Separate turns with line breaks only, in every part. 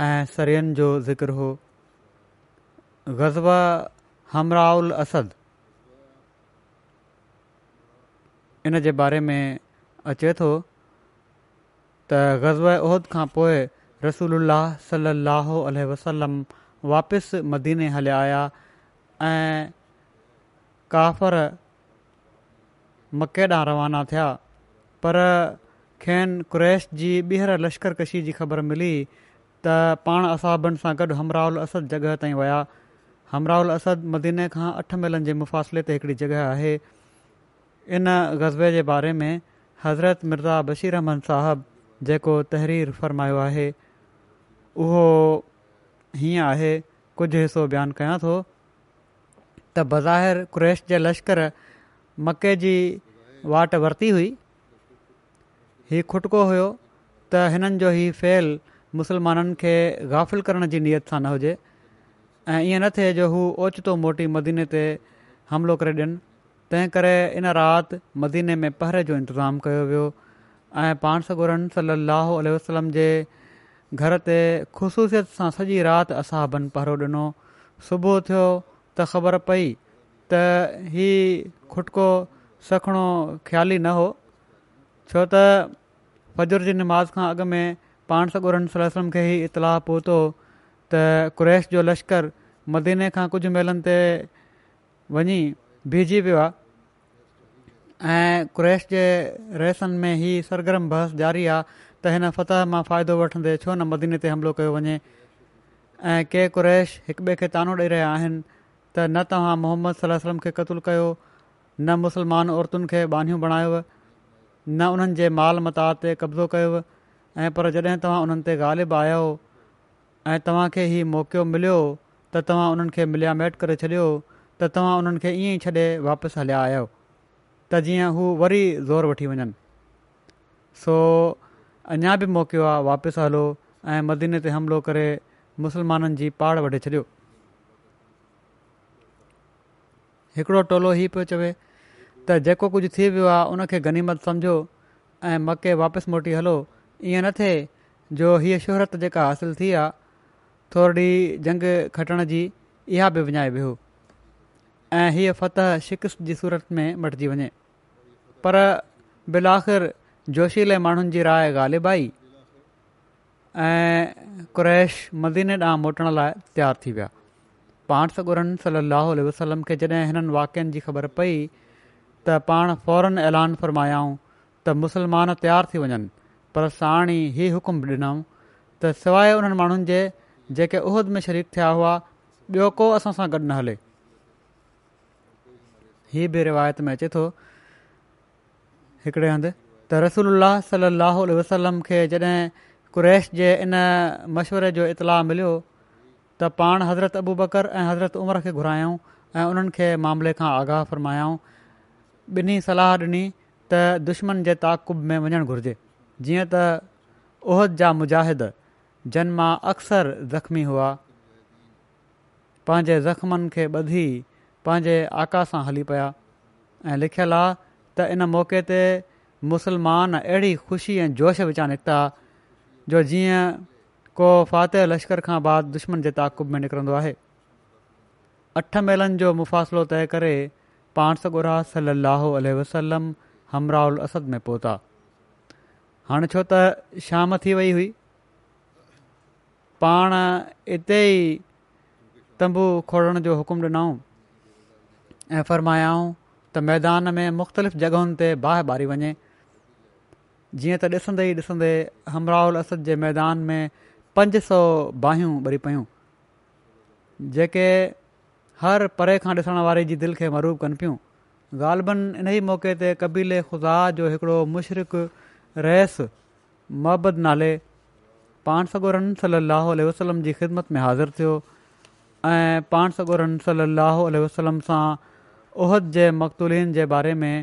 सरियन जो ज़िक्र हो ग़ज़बा ग़ज़ब हमराउल असद इन जे बारे में अचे थो त ग़ज़ब खां पोइ रसूल सलाहु वसलम वापसि मदीने हलिया आया ऐं काफ़र मकेॾां रवाना थिया पर खेन क्रैश जी ॿीहर लश्करकशी कशी जी ख़बर मिली त पाण असाबनि सां गॾु हमराउल असद जॻह ताईं विया हमराउल असद मदीने खां अठ महिलनि जे मुफ़ासिले ते हिकिड़ी जॻह आहे इन गज़बे जे बारे में हज़रत मिर्ज़ा बशीर अहमद साहबु जेको तहरीर फ़रमायो आहे उहो हीअं आहे कुझु हिसो बयानु कयां थो त बज़ाहिर क्रेश जे लश्कर मके जी वाट वरिती हुई हीउ खुटको हुओ त हिननि जो हीउ फैल मुसलमाननि खे गाफ़िल करण जी नियत सां न हुजे ऐं ईअं न थिए जो हू ओचितो मोटी मदीने ते हमिलो करे ॾियनि तंहिं करे इन राति मदीने में पहिरें जो इंतज़ाम कयो वियो ऐं पाण सगुरनि सली लाहु वसलम जे घर ते ख़ुशूसियत सां सॼी राति असां बन पहिरो ॾिनो सुबुह थियो त ख़बर पई त ही खुटको सखणो ख़्याली न हो छो त फजुर जी निमाज़ खां अॻु में पाण सॻु सलाह सलम खे ई इतलाह पहुतो त क़्रैश जो लश्कर मदीने खां कुझु महिलनि ते वञी बीजी वियो आहे ऐं क़्रेश जे रहसनि में ही सरगर्म बहस जारी आहे त हिन फतह मां फ़ाइदो वठंदे छो न मदीने ते हमिलो कयो वञे ऐं के क़ैश हिक ॿिए खे तानो ॾेई रहिया आहिनि त न तव्हां मोहम्मद सलम खे क़तलु कयो न मुस्लमान औरतुनि खे बानियूं बणायो न उन्हनि माल मता ते कब्ज़ो कयो ऐं पर जॾहिं तव्हां उन्हनि ते ॻाल्हि बि आयो ऐं तव्हांखे हीउ मौकियो मिलियो त तव्हां उन्हनि खे मिलियामेट करे छॾियो त तव्हां उन्हनि खे ईअं ई छॾे वापसि हलिया आहियो त जीअं हू वरी ज़ोर वठी वञनि सो अञा बि मौको आहे वापसि हलो ऐं मदीने ते हमिलो करे मुस्लमाननि जी पाड़ वढी छॾियो हिकिड़ो टोलो हीउ पियो चवे त जेको कुझु थी वियो आहे उन गनीमत सम्झो ऐं मके वापसि मोटी हलो ईअं न थिए जो हीअ शोहरत जेका हासिलु थी आहे थोरी जंग खटण जी इहा बि विञाए वियो ऐं हीअ फतह शिकिस्त जी सूरत में मटिजी वञे पर बिलाख़िर आख़िर जोशील माण्हुनि जी राय ग़ालिबाई ऐं कुरैश मदीने ॾांहुं मोटण लाइ तयारु थी विया पाण सगुरन सली अलाह वसलम खे जॾहिं हिननि वाक्यनि जी ख़बर पई त पाण फौरन ऐलान फ़रमायाऊं त मुसलमान तयारु थी वञनि पर साण ई हुकुम ॾिनऊं त सवाइ उन्हनि माण्हुनि जे जेके उहिद में शरीक थिया हुआ ॿियो को असां सां गॾु न हले हीअ बि रिवायत में अचे थो हिकिड़े हंधि त रसूल सलाहु वसलम खे जॾहिं कुरैश जे इन मशवरे जो इतलाउ मिलियो त पाण हज़रत अबू बकर ऐं हज़रत उमर खे घुरायऊं ऐं उन्हनि खे मामले खां आगाह फ़र्मायाऊं ॿिन्ही सलाह ॾिनी त दुश्मन जे ताक़ुब में वञणु घुरिजे जीअं त उहद जा मुजाहिद जन मां अक्सर ज़ख़्मी हुआ पंहिंजे ज़ख़्मनि खे ॿधी पंहिंजे आका सां हली पिया ऐं लिखियलु आहे त इन मौक़े ते मुसलमान अहिड़ी ख़ुशी ऐं जोश विचां निकिता जो जीअं को फ़ातह लश्कर खां बाद दुश्मन जे ताक़ुब में निकिरंदो आहे अठ मेलनि जो मुफ़ासिलो तइ करे पाण सगुरा सली अलाह वसलम हमराउल असद में पहुता हाणे छो त शाम थी वई हुई पाण हिते ई तंबू खोलण जो हुकुम ॾिनऊं ऐं फ़रमायाऊं त मैदान में मुख़्तलिफ़ जॻहियुनि ते बाहि ॿारी वञे जीअं त ॾिसंदे ई ॾिसंदे हमराउल असद जे मैदान में पंज सौ बाहियूं ॿरी पियूं जेके हर परे खां ॾिसण वारे जी दिलि खे मरूब कनि पियूं ग़ालबनि इन ई मौके ते क़बीले ख़ुदा जो हिकिड़ो मुशरक़ रैस मोहब नाले पाण सगोरम सलाह वसलम जी ख़िदमत में हाज़िर थियो ऐं पाण सॻोरम सली वसलम सां उहद जे मक़तुली जे बारे में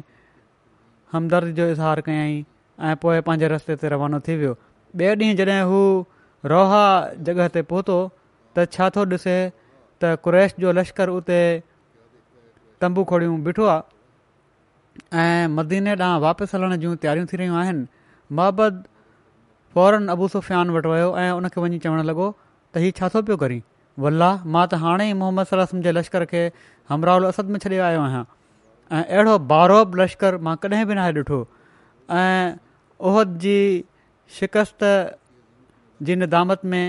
हमदर्दी जो इज़हार कयाई ऐं पोइ पंहिंजे रस्ते ते रवानो थी वियो ॿिए ॾींहुं जॾहिं हू रोहा जॻह ते पहुतो त छा थो ॾिसे त कुरैश जो लश्कर उते तंबू खोड़ियूं बीठो आहे ऐं मदीने ॾांहुं वापसि हलण जूं तयारियूं थी रहियूं आहिनि महबत फौरन अबू सुफ़ियान वटि वियो ऐं उनखे वञी चवणु लॻो त हीउ छा थो पियो करी वलाह मां त हाणे ई मोहम्मद सलाहु जे लश्कर खे हमराहुल असद में छॾे आयो आहियां ऐं अहिड़ो बारोब लश्कर मां कॾहिं बि नाहे ॾिठो ऐं ओहद जी शिकस्त जी निदामत में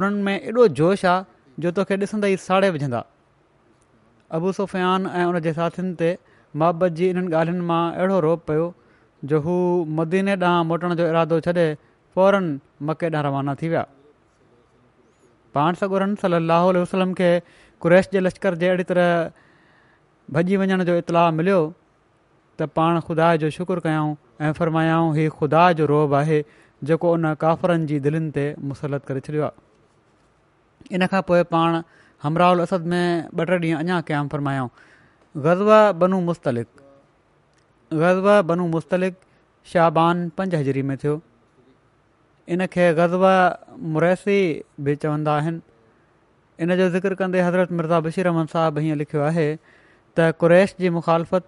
उन्हनि में एॾो जोश आहे जो तोखे ॾिसंदे ई साड़े विझंदा अबू सुफ़ियान ऐं उन जे साथियुनि ते महबत जी इन्हनि ॻाल्हियुनि मां अहिड़ो रोब पियो जो हू मदीने ॾांहुं मोटण जो इरादो छॾे फौरन मके ॾांहुं रवाना थी विया पाण सगुरन सली वसलम खे कुरैश जे लश्कर जे अहिड़ी तरह भॼी वञण जो इतलाउ मिलियो त पाण ख़ुदा जो शुकुर कयाऊं ऐं फ़रमायाऊं हीउ ख़ुदा जो रोब आहे जेको उन काफ़रनि जी दिलनि ते मुसलत करे छॾियो आहे इन खां पोइ पाण हमराउल असद में ॿ टे ॾींहं अञा क़याम फ़रमायाऊं ग़ज़ब बनू मुस्तलिक़ ग़ज़ बनू मुस्तलिक मुस्तलिक़ाहबान पंज हज़री में थियो इन खे ग़ज़ब मुरैसी बि चवंदा इन जो ज़िक्र कंदे हज़रत मिर्ज़ा बशीर अहमद साहबु हीअं लिखियो आहे त कुरैश जी मुखालफ़त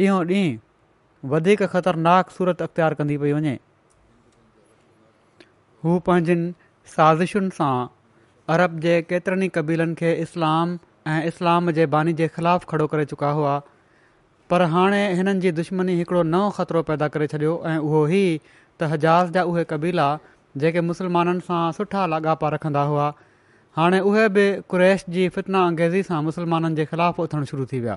ॾींहों ॾींहुं वधीक ख़तरनाक सूरत अख़्तियारु कंदी पई वञे हू पंहिंजनि साज़िशुनि सां अरब जे केतिरनि ई क़बीलनि खे इस्लाम ऐं इस्लाम जे बानी जे ख़िलाफ़ु खड़ो करे चुका हुआ पर हाणे हिननि जी दुश्मनी हिकिड़ो नओं ख़तरो पैदा करे छॾियो ऐं उहो ई त हज़ाज़ जा उहे कबीला जेके मुसलमाननि सां सुठा लाॻापा रखंदा हुआ हाणे उहे बि क़्रैश जी फितना अंगेज़ी सां मुसलमाननि जे ख़िलाफ़ु उथणु शुरू थी विया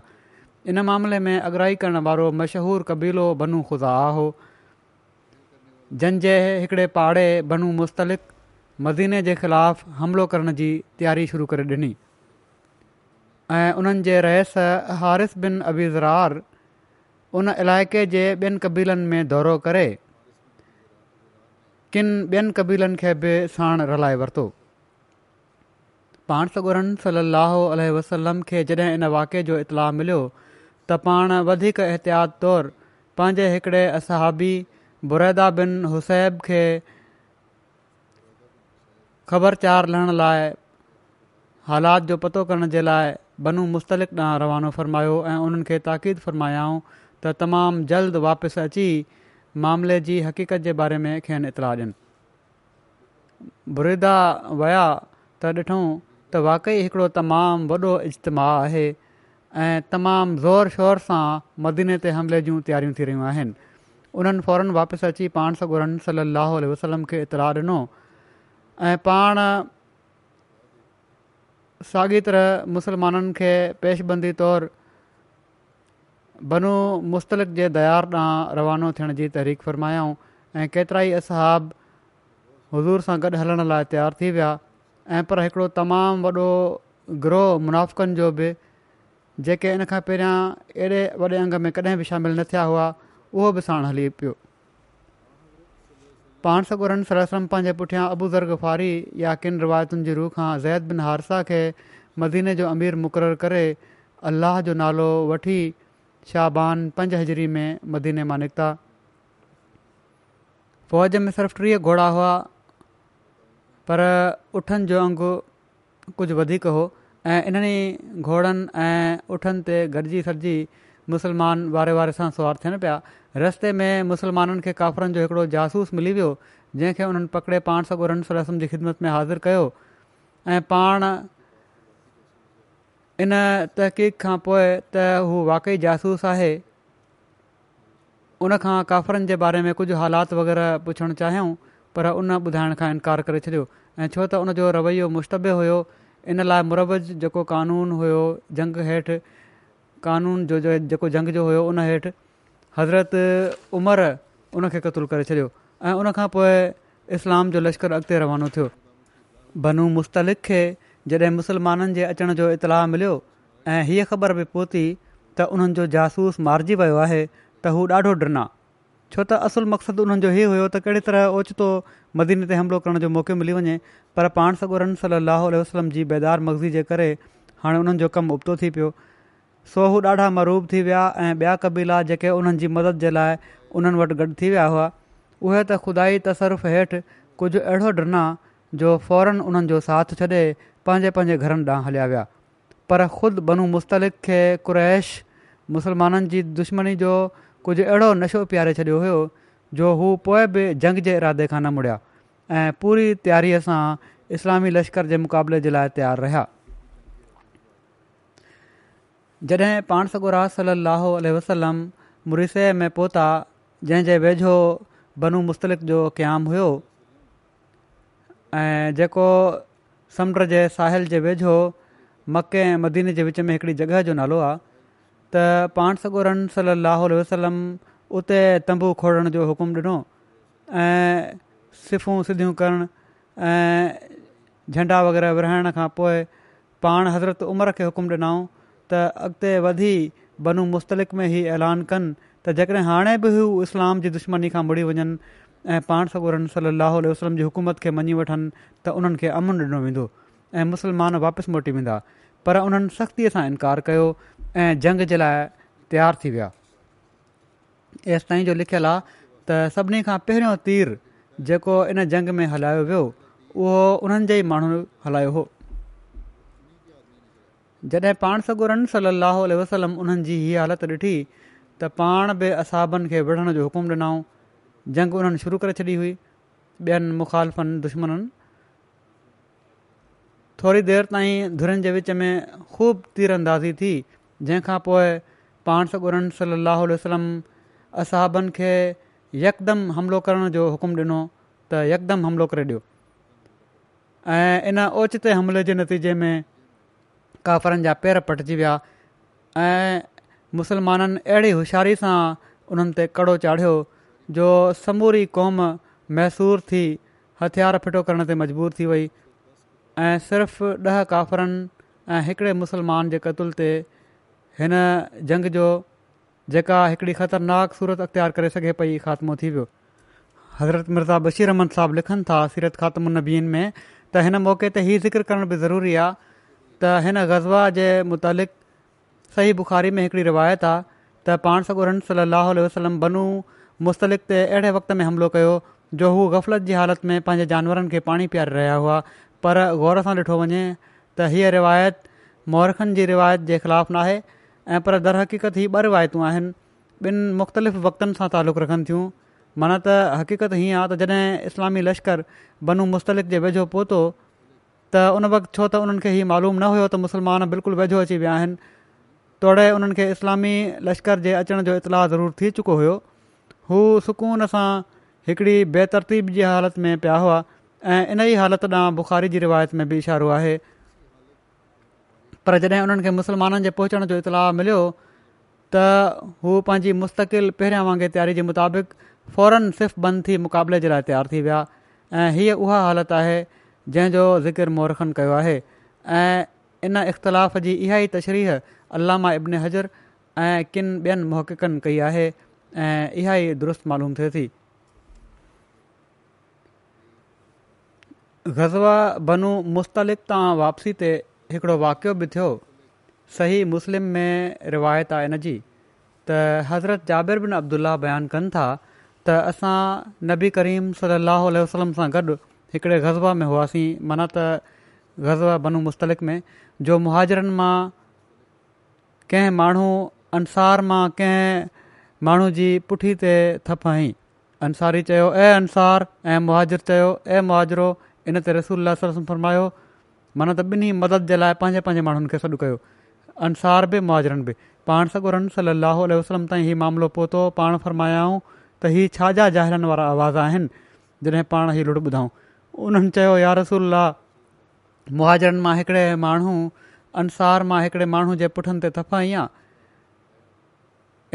इन मामले में अॻिरही करणु वारो मशहूरु कबीलो बनू ख़ुज़ाहा हो जंहिं जे हिकिड़े पाड़े बनू मुस्तलिक़ मदीने जे ख़िलाफ़ु हमिलो करण जी तयारी शुरू करे ॾिनी ऐं उन्हनि जे हारिस बिन अबीज़रार उन इलाइक़े जे ॿियनि कबीलनि में दौरो करे किनि ॿियनि कबीलनि खे बि साणु हलाए वरितो पाणसरन सलाहु वसलम खे जॾहिं इन वाक़े जो इतलाउ मिलियो त पाण वधीक एहतियात तौरु पंहिंजे हिकिड़े असहाबी बुरैदा बिन हुसैब खे ख़बरचार लहण लाइ हालात जो पतो करण जे लाइ बनू مستلق ॾांहुं रवानो फ़र्मायो ऐं उन्हनि खे ताक़ीद फ़रमायाऊं تمام جلد जल्द वापसि अची मामले जी हक़ीक़त जे बारे में थियनि इतलाह ॾियनि बुरिदा विया त ॾिठूं त वाक़ई تمام तमामु اجتماع इजतमा आहे ऐं तमामु ज़ोर शोर सां मदीने ते हमले जूं तयारियूं थी रहियूं आहिनि उन्हनि फौरन वापसि अची पाण सॻो रन सली वसलम खे इतलाह ॾिनो साॻिए तरह मुसलमाननि खे पेशबंदी तौरु बनू मुस्तलक़ जे दया ॾांहुं रवानो थियण जी तहरीक़ फ़रमायाऊं ऐं केतिरा ई असांब हज़ूर सां गॾु हलण लाइ तयारु थी विया ऐं पर हिकिड़ो तमामु वॾो ग्रोह मुनाफ़क़नि जो बि जेके इन खां पहिरियां एॾे वॾे अङ में कॾहिं बि शामिलु न थिया हुआ उहो बि साणु हली पियो पाण सॻुरनि सरसरम पंहिंजे पुठियां अबूज़र्ग फारी या किन रिवायतुनि जी रूह खां ज़ैद बिन हारसा खे मदीने जो अमीर मुक़ररु करे अल्लाह जो नालो वठी शाहबान पंज हज़री में मदीने मां निकिता फ़ौज में सिर्फ़ु टीह घोड़ा हुआ पर उठनि जो अंगु कुझु वधीक हो ऐं इन्हनि घोड़नि ऐं उठनि ते गॾिजी सॾिजी मुस्लमान वारे वारे सां सवार थियनि पिया रस्ते में मुस्लमाननि खे काफ़िरनि जो हिकिड़ो जासूस मिली वियो जंहिंखे उन्हनि पकिड़े पाण सौ ॻोड़नि सौ जी ख़िदमत में हाज़िर कयो ऐं पाण इन तहक़ीक़ खां पोइ त हू वाक़ई जासूस आहे उनखां काफ़िरनि जे बारे में कुझु हालात वग़ैरह पुछणु चाहियूं पर उन ॿुधाइण खां इनकार करे छॾियो ऐं छो त उनजो रवैयो मुश्तबे हुयो इन लाइ मुरबज़ जेको क़ानून हुयो जंग हेठि कानून जो जे जेको जंग जो हुयो उन हेठि हज़रत उमर उन खे क़तलु करे छॾियो ऐं उनखां इस्लाम जो लश्कर अॻिते रवानो थियो बनू मुस्तलिक़ खे जॾहिं मुसलमाननि जे अचण जो इतलाउ मिलियो ऐं हीअ ख़बर बि पहुती त उन्हनि जो जासूस मारिजी वियो आहे त हू ॾाढो ॾिना छो त असुलु मक़सदु उन्हनि जो हीअ हुयो त कहिड़ी तरह ओचितो मदीने ते हमिलो करण जो मौको मिली वञे पर पाण सॻो रन सली वसलम जी बेदार मगज़ी जे करे हाणे उन्हनि जो कमु उबतो थी पियो सो हू ॾाढा मरूब थी विया ऐं ॿिया कबीला जेके उन्हनि जी मदद जे लाइ उन्हनि वटि गॾु थी विया हुआ उहे त ख़ुदा तसरफ़ु हेठि कुझु अहिड़ो ॾिना जो फौरन उन्हनि जो साथ छॾे पंहिंजे पंहिंजे घरनि ॾांहुं हलिया विया पर ख़ुदि बनू मुस्तलिक़ खे कुरैश मुस्लमाननि जी दुश्मनी जो कुझु अहिड़ो नशो पियारे छॾियो हुयो जो हू पोइ बि जंग जे इरादे खां न मुड़िया ऐं पूरी तयारीअ सां इस्लामी लश्कर जे मुक़ाबले जे लाइ तयारु रहिया जॾहिं पाण सॻो राल अलाहो अलसलम मुरीसे में पहुता जंहिं जे वेझो बनू मुस्तलिक़ जो क़याम हुओ ऐं जेको समुंड जे साहिल जे वेझो मके ऐं मदीने जे विच में हिकिड़ी जॻह जो नालो आहे त पाण सगो रन सल अलोल वसलम उते तंबू खोड़ण जो हुकुम ॾिनो ऐं सिफ़ूं सिधियूं करणु ऐं झंडा वग़ैरह विराइण खां पोइ पाण हज़रत उमिरि खे हुकुम ॾिनो त अॻिते वधी बनू मुस्तलिक में ई ऐलान कनि त जेकॾहिं हाणे बि हू इस्लाम जी दुश्मनी खां मुड़ी वञनि ऐं पाण सॻो सली वसलम जी हुकूमत खे मञी वठनि त उन्हनि खे अमन ॾिनो वेंदो ऐं मुस्लमान वापसि मोटी वेंदा पर उन्हनि सख़्तीअ सां इनकार कयो ऐं जंग जे लाइ तयारु थी विया एसि जो लिखियलु आहे त सभिनी खां पहिरियों तीर जेको इन जंग में हलायो वियो उहो उन्हनि जे ई माण्हुनि जॾहिं पाण सॻोरम सली अलाहु वसलम उन्हनि जी इहा हालति ॾिठी त पाण बि असाबनि खे विढ़ण जो हुकुमु ॾिनऊं जंग उन्हनि शुरू करे छॾी हुई ॿियनि मुखालफ़नि दुश्मन थोरी देरि ताईं धुरनि जे विच में ख़ूब तीर अंदाज़ी थी जंहिंखां पोइ पाण सगुरम सलाहु वसलम असाबनि खे यकदमि हमिलो करण जो हुकुम ॾिनो त यकदमि हमिलो करे ॾियो ऐं इन ओचिते हमले जे नतीजे में काफ़िरनि जा पेर पटिजी विया ऐं मुसलमाननि अहिड़ी होशियारी सां उन्हनि ते कड़ो चाढ़ियो जो समूरी क़ौम मैसूर थी हथियार फिटो करण ते मजबूर थी वई ऐं सिर्फ़ु ॾह काफ़रनि ऐं हिकिड़े मुसलमान जे क़तल ते हिन जंग जो जेका हिकिड़ी ख़तरनाक सूरत अख़्तियार करे सघे पई ख़ात्मो थी वियो हज़रत मिर्ज़ा बशीर अहमद साहबु लिखनि था सीरत ख़ात्मु में त हिन मौके ते इहा ज़िक्र करण बि ज़रूरी आहे त हिन ग़ज़वा जे मुतालिक़ सही बुख़ारी में हिकिड़ी रिवायत आहे त पाण सॻु सली वसलम बनू मुस्तलिक़ ते अहिड़े वक़्त में हमिलो कयो जो हू ग़फ़लत जी हालत में पंहिंजे जानवरनि खे पाणी प्यारे रहिया हुआ पर ग़ौर सां ॾिठो वञे त हीअ रिवायत महरखनि जी रिवायत जे ख़िलाफ़ु नाहे ऐं पर दरहक़ीक़त ही ॿ रिवायतूं आहिनि ॿिनि मुख़्तलिफ़ वक़्तनि सां तालुक़ रखनि थियूं माना त हक़ीक़त हीअं आहे त जॾहिं इस्लामी लश्कर बनू मुस्तलिक जे वेझो पहुतो त उन वक़्तु छो त उन्हनि खे हीउ मालूम न हुयो त मुसलमान बिल्कुलु वेझो अची विया आहिनि तोड़े उन्हनि खे इस्लामी लश्कर जे अचण जो इतलाह ज़रूरु थी चुको हुयो हू सुकून सां हिकिड़ी बेतरतीब जी हालत में पिया हुआ ऐं इन ई हालति ॾांहुं बुखारी जी रिवायत में बि इशारो आहे पर जॾहिं उन्हनि खे मुसलमाननि जे पहुचण जो इत्तला मिलियो त हू पंहिंजी मुस्तक़िल पहिरियां वांगुरु तयारी जे मुताबिक़ फौरन सिर्फ़ु बंदि थी मुक़ाबले जे लाइ तयारु थी विया ऐं हीअ उहा हालति आहे जंहिंजो ज़िकिर मोरखन कयो आहे ऐं इन इख़्तिलाफ़ जी इहा ई तशरीह अलामा इब्न हज़र ऐं किन ॿियनि मोहक़नि कई आहे ऐं इहा ई दुरुस्त मालूम थिए थी ग़ज़वा बनू मुस्तलिक तां वापसी ते हिकिड़ो वाक़िअ बि थियो सही मुस्लिम में रिवायत आहे इन जी त हज़रत जाबिर बिन अब्दुल्ला बयानु कनि था त असां नबी करीम सलाहु आल वसलम सां गॾु हिकिड़े गज़बा में हुआसीं माना त गज़बा बनू मुस्तलिक़ में जो मुहाजरनि मां कंहिं माण्हू अंसार मां कंहिं माण्हू जी पुठी ते थप थपहाईं अंसारी चयो ऐं अंसार ऐं मुहाजर चयो ऐं मुआरो इन ते रसूल फरमायो माना त ॿिन्ही मदद जे लाइ पंहिंजे पंहिंजे माण्हुनि खे सॾु कयो अंसार बि मुहाजरनि बि पाण सॻो रन सली वसलम ताईं हीउ मामिलो पहुतो पाण फ़रमायाऊं त हीअ छा जा ज़ाहिरनि वारा आवाज़ु आहिनि जॾहिं पाण हीउ लुड़ ॿुधऊं उन्हनि चयो यार रसूला मुहाजरनि मां हिकिड़े माण्हू अंसार मां हिकिड़े माण्हू जे पुठिनि ते थफ़ाई आहे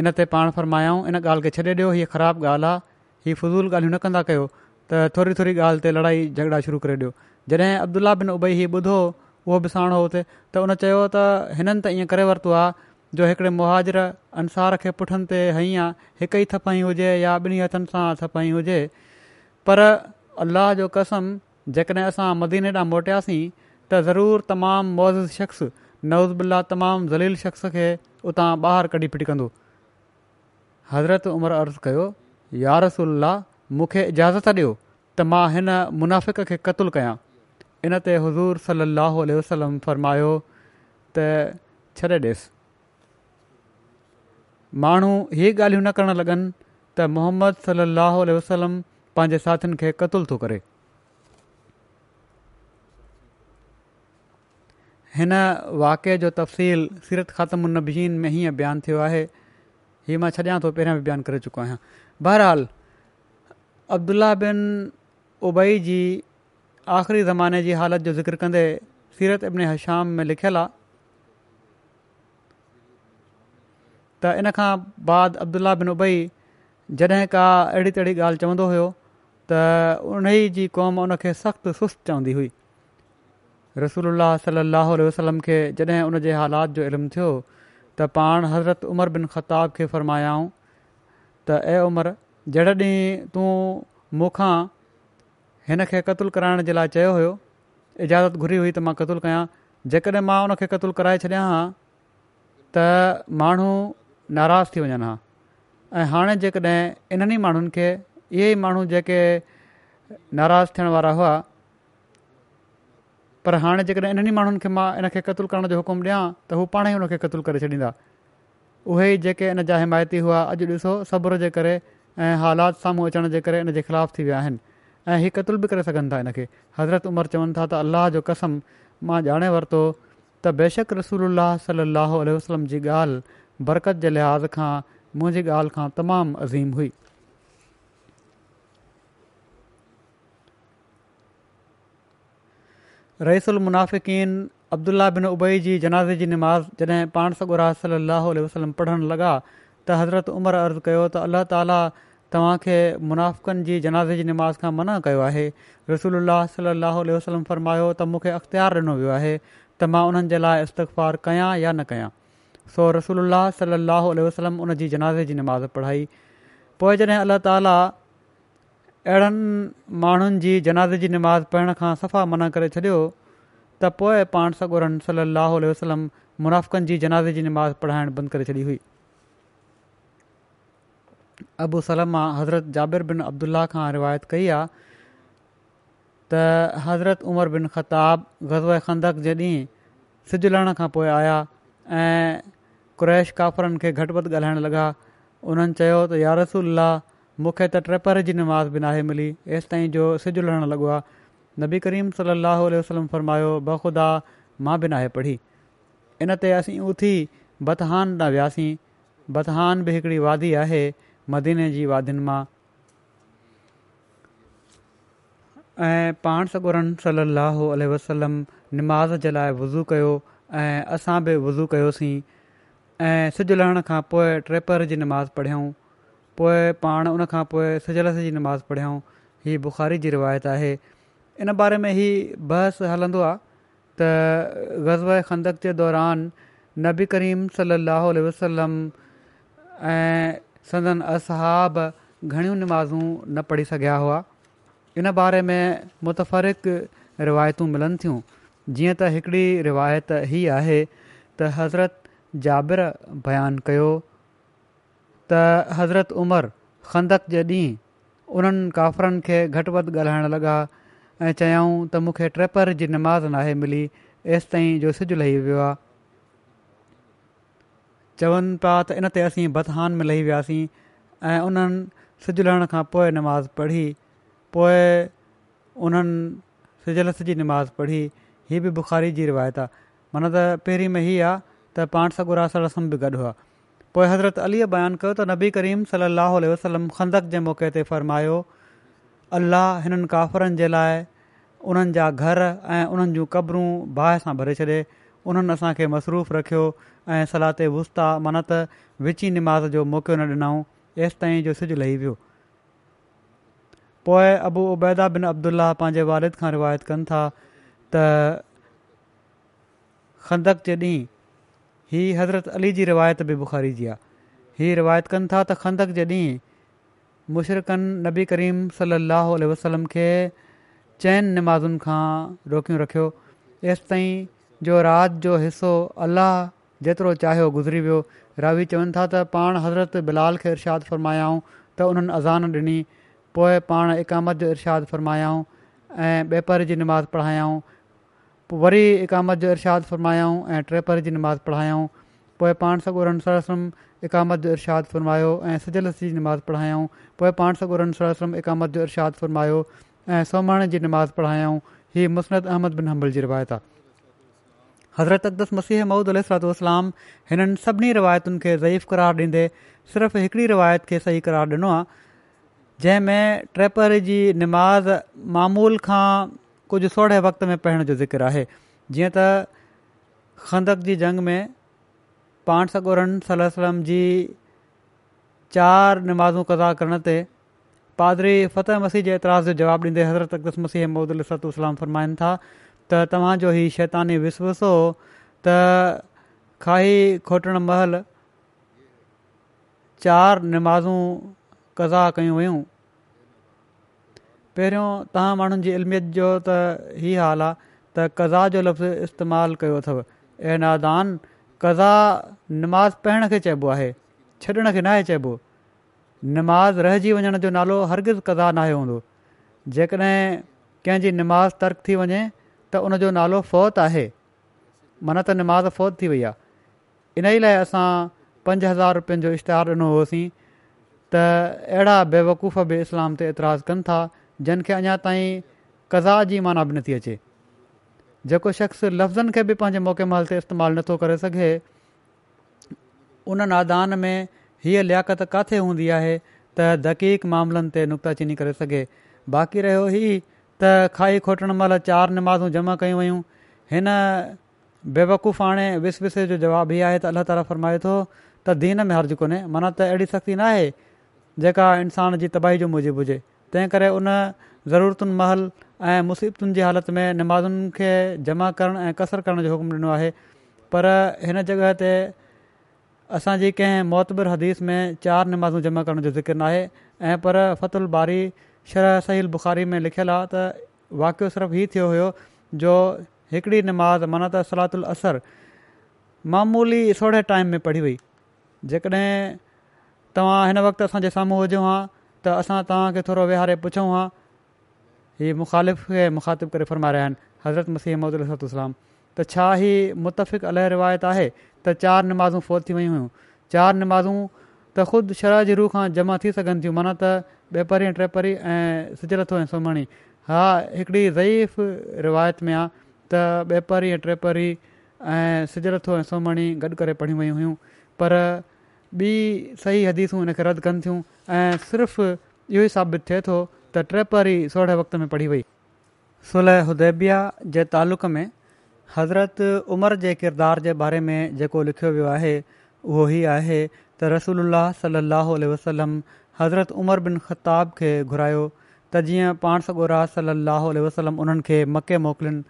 इन ते पाण फरमायऊं इन ॻाल्हि खे छॾे ॾियो हीअ ख़राबु ॻाल्हि आहे हीअ फ़ज़ूल ॻाल्हियूं न कंदा कयो त थोरी थोरी ॻाल्हि ते लड़ाई झगड़ा शुरू करे ॾियो जॾहिं अब्दुला बिन उबई हीउ ॿुधो उहो बि साण हो थिए त उन चयो त हिननि त ईअं करे वरितो आहे जो हिकिड़े मुहाजर अंसार खे पुठनि ते हई आहे हिकु ई थफाई हुजे या ॿिन्ही हथनि सां हुजे अलाह जो कसम जेकॾहिं असां मदीने ॾांहुं मोटियासीं त ज़रूरु तमामु मोज़िज़ शख़्स नवज़ बिलाह तमामु ज़लील शख़्स खे उतां ॿाहिरि कढी फिटिकंदो हज़रत उमिरि अर्ज़ु कयो यारसल मूंखे इजाज़त ॾियो त मां हिन मुनाफ़िक़ खे क़तल कयां इन ते हज़ूर सलाह वसलम फ़रमायो त छॾे ॾेसि माण्हू हीअ ॻाल्हियूं न करणु लॻनि त मोहम्मद सलाहु वसलम पंहिंजे साथियुनि खे क़ल थो करे हिन वाक़े जो तफ़सील सीरत ख़ातुनजीन में हीअं बयानु थियो आहे हीअ मां छॾिया थो पहिरियों बि बयानु करे चुको आहियां बहरहाल अब्दुल्ला बिन उबई जी आख़िरी ज़माने जी हालति जो ज़िक्र कंदे सीरत अबिन हशाम में लिखियलु आहे त इन खां बाद अब्दुला बिन उबई जॾहिं का अहिड़ी तहिड़ी ॻाल्हि चवंदो हुयो त उन ई जी क़ौम उन खे सख़्तु सुस्तु चवंदी हुई रसूल सलाहु उल वसलम खे जॾहिं उन हालात जो इल्मु थियो त पाण हज़रत उमर बिन ख़ताब खे फ़रमायाऊं त ए उमिरि जॾहिं तूं मूंखां हिन खे क़तलु कराइण जे लाइ चयो हुयो इजाज़त घुरी हुई त मां क़तुलु कयां जेकॾहिं मां उन खे क़तलु कराए छॾिया हा त माण्हू नाराज़ थी वञनि हा ऐं हाणे जेकॾहिं इन्हनि माण्हुनि खे इहे ई माण्हू जेके नाराज़ थियण वारा हुआ पर हाणे जेकॾहिं इन्हनि माण्हुनि खे मां इन खे क़तलु करण जो हुकुमु ॾियां त हू पाण ई हुनखे क़तलु करे छॾींदा उहे ई जेके इन जा हिमायती हुआ अॼु ॾिसो सब्र जे करे ऐं हालात साम्हूं अचण जे करे इन जे ख़िलाफ़ु थी विया आहिनि ऐं हीअ क़तलु बि करे सघनि था इन हज़रत उमर चवनि था त जो कसम मां ॼाणे वरितो त बेशक रसूल अलाही वसलम जी ॻाल्हि बरक़त जे लिहाज़ खां मुंहिंजी ॻाल्हि खां तमामु अज़ीम हुई रईसुल मुनाफ़िकीन अब्दुल्ला बिन उबई जी जनाज़े जी निमाज़ जॾहिं पाण सॻुरा सलाहु उल्ह वसलम पढ़णु लॻा त हज़रत उमिरि अर्ज़ु कयो त अल्ला ताला तव्हांखे मुनाफ़िकनि जी जनाज़े जी नमाज़ खां मना कयो आहे रसूल सलाहु वसलम फरमायो त मूंखे अख़्तियार ॾिनो वियो आहे त मां उन्हनि जे लाइ इस्तक़फ़ार कयां या न कयां सो रसूल सलाहु आल वसलम उनजी जनाज़े जी निमाज़ पढ़ाई पोइ जॾहिं अलाह ताला अहिड़नि माण्हुनि जी जनाज़ जी निमाज़ पढ़ण खां सफ़ा मना करे छॾियो त पोइ पाण सॻोरन सली अलाह वसलम मुनाफ़कनि जी जनाज़े जी निमाज़ पढ़ाइणु बंदि करे छॾी हुई अबू सलमा हज़रत जाबिर बिन अब्दुलाह खां रिवायत कई आहे त हज़रत उमर बिन ख़ताबु ग़ज़व ख़ंद जे ॾींहुं सिजु लहण खां पोइ आया ऐं कु्रैश काफ़रनि खे घटि वधि ॻाल्हाइणु लॻा उन्हनि चयो त मूंखे त ट्रेपर जी नमाज बि नाहे मिली हेसि ताईं जो सिजु लहणु लॻो आहे नबी करीम सलाहु आल वसलम फ़रमायो बख़ुदा मां बि नाहे पढ़ी इन ते असीं उथी बतहान ॾांहुं वियासीं बतहान बि हिकिड़ी वादी आहे मदीने जी वादियुनि मां ऐं पाण सगुरनि सलाह वसलम नमाज़ जे लाइ वज़ू कयो ऐं असां बि वुज़ू कयोसीं ऐं लहण खां पोइ ट्रेपर जी नमाज़ पढ़ियऊं पोइ पाण उन खां पोइ सजलस जी नमाज़ पढ़ियऊं हीअ बुख़ारी जी रिवायत आहे इन बारे में ही बहस हलंदो आहे त ग़ज़ खंदक जे दौरान नबी करीम सली वसलम ऐं सदन असाब घणियूं नमाज़ूं न पढ़ी सघिया हुआ इन बारे में मुतफ़िक़ रिवायतूं मिलनि थियूं जीअं त हिकिड़ी रिवायत हीउ आहे त हज़रत जाबिर बयानु हज़रत उमर खंदक जे ॾींहुं उन्हनि काफ़रनि खे घटि वधि ॻाल्हाइणु लॻा ऐं चयऊं त मूंखे ट्रेपर जी नमाज़ नाहे मिली एसि ताईं जो सिॼु लही वियो आहे चवनि पिया त इन ते असीं बदहान में लही वियासीं ऐं उन्हनि सिज लहण खां पोइ नमाज़ पढ़ी पोइ उन्हनि सिजलस जी नमाज़ पढ़ी हीअ बि बुख़ारी जी रिवायत आहे माना त पहिरीं में हीअ आहे त पाण हुआ पोइ हज़रत अलीअ बयानु कयो त नबी करीम सलाहु वसलम ख़ंदक जे मौक़े ते फ़रमायो अलाह हिननि काफ़रनि जे लाइ उन्हनि जा घर ऐं उन्हनि जूं क़बरूं बाहि सां भरे छॾे उन्हनि असांखे मसरूफ़ रखियो ऐं सलाह ते वस्ता मन्नत विची निमाज़ जो मौक़ो न ॾिनऊं एसि ताईं जो सिजु लही वियो पोइ अबू उबैदा बिन अब्दुल्ला पंहिंजे वारिद खां रिवायत कनि था त ख़ंदक जे ॾींहुं हीअ हज़रत अली जी रिवायत बि बुख़ारी जी आहे हीअ रिवायत कनि था त खंदक जे ॾींहुं मुशरकनि नबी करीम सली अलसलम खे चइनि नमाज़ुनि खां रोकियो रखियो एसिताईं जो राज जो हिसो अलाह जेतिरो चाहियो गुज़री वियो रावी चवनि था त पाण हज़रत बिलाल खे इरशाद फ़रमायाऊं त उन्हनि अज़ान ॾिनी पोइ पाण इकामत जो इरशादु फ़रमायाऊं ऐं ॿेपर जी निमाज़ पढ़ायाऊं वरी इकामद जो इरशाद फ़रमायाऊं ऐं ट्रेपर जी निमाज़ पढ़ायाऊं पोइ पाण सॻु उरसर सलम एकामत जो इरशादु फ़रमायो ऐं सजलस जी नमाज़ पढ़ायाऊं पोइ पाण सॻुसम इकामत जो इरशादु फ़रमायो ऐं सोमण जी नमाज़ पढ़ायूं ही मुसनत अहमद बिन हंबल जी रिवायत आहे हज़रत अक़दस मसीह महुूद अलसलाम हिननि सभिनी रवायतुनि खे ज़ईफ़ु करार ॾींदे सिर्फ़ु हिकड़ी रिवायत खे सही करार ॾिनो आहे जंहिंमें ट्रेपर जी निमाज़ मामूल खां कुझु सोढ़े वक़्त में पहिरण जो ज़िक्र आहे जीअं त खंदक जी जंग में पाण सगुरन सलम जी चारि नमाज़ूं कज़ा करण ते पादरी फ़तह मसीह जे एतिराज़ जो जवाबु ॾींदे हज़रत अक़दस मसीह मुदतू सलाम फ़रमाइनि था त तव्हांजो ही शैतानी विस त खाही खोटण महल चारि नमाज़ूं कज़ा कयूं वयूं पहिरियों तव्हां माण्हुनि जी इल्मियत जो त ई हाल आहे त कज़ा जो लफ़्ज़ इस्तेमालु कयो अथव ऐं नादान कज़ा नमाज़ पढ़ण खे चइबो आहे छॾण खे नाहे चइबो नमाज़ रहिजी वञण जो नालो हरगिज़ कज़ा नाहे हूंदो जेकॾहिं कंहिंजी नमाज़ तर्क थी वञे त उनजो नालो फ़ौत आहे माना त नमाज़ फ़ौत थी वई आहे इन ई लाइ असां पंज हज़ार रुपियनि जो इश्तिहारु ॾिनो होसीं त अहिड़ा बेवकूफ़ बि इस्लाम ते एतिराज़ु कनि था जिन खे अञा ताईं कज़ा जी माना बि नथी अचे जेको शख़्स लफ़्ज़नि खे बि पंहिंजे मौक़े महिल ते इस्तेमालु नथो करे सघे उन नादान में हीअ लियाकत काथे हूंदी आहे त दक़ीक मामलनि ते नुक़्ताचीनी करे सघे बाक़ी रहियो ई त खाई खोटणु महिल चारि नमाज़ूं जमा कयूं वयूं हिन बेवकूफ़ हाणे विस विसे जो जवाबु इहा आहे त अलाह ताला फरमाए थो त दीन में हर्ज़ु कोन्हे माना त अहिड़ी सख़्ती न आहे जेका इंसान जी तबाही जो मूजिब हुजे तंहिं करे उन ज़रूरतुनि महल ऐं मुसीबतुनि जी हालति में नमाज़ुनि खे जमा करणु ऐं कसरु करण जो हुकुम ॾिनो आहे पर हिन जॻह ते असांजी कंहिं मोतबर हदीस में चारि नमाज़ूं जमा करण जो ज़िक्र न ऐं पर फ़तुल बारी शरह सहील बुख़ारी में लिखियलु आहे त वाक़ियो सिर्फ़ु हीउ थियो हुयो जो हिकिड़ी नमाज़ माना त असर मामूली सोढ़े टाइम में पढ़ी वई जेकॾहिं तव्हां हिन वक़्तु असांजे साम्हूं हुजो हा त असां तव्हांखे थोरो विहारे पुछूं हा ही मुखालिफ़ मुखातिब करे फरमा रहिया आहिनि हज़रत मसीह महमदत छा ही मुतफ़िक़ अलह रिवायत आहे त चारि निमाज़ूं फोत थी वियूं हुयूं चारि निमाज़ूं त ख़ुदि शराह जी रूह खां जमा थी सघनि थियूं माना त बेपरी परी ऐं टे परी ऐं सिजु ऐं सोमणी हा हिकिड़ी रईफ़ रिवायत में आहे त ॿे परी ऐं टे परी ऐं सिजु ऐं सोमणी गॾु करे पढ़ी वयूं हुयूं पर ॿी सही हदीसूं हिन खे रद्द कनि थियूं ऐं सिर्फ़ु इहो ई साबित थिए थो त ट्रेपरी सोरे वक़्त में पढ़ी वई सुलह हुदैबिया जे तालुक़ में हज़रत उमर जे किरदार जे बारे में जेको लिखियो वियो आहे उहो ई आहे त रसूल सलाहु वसलम हज़रत उमर बिन ख़िताब खे घुरायो त जीअं पाण सॻो रा सलाहु वसलम उन्हनि खे मके मोकिलिन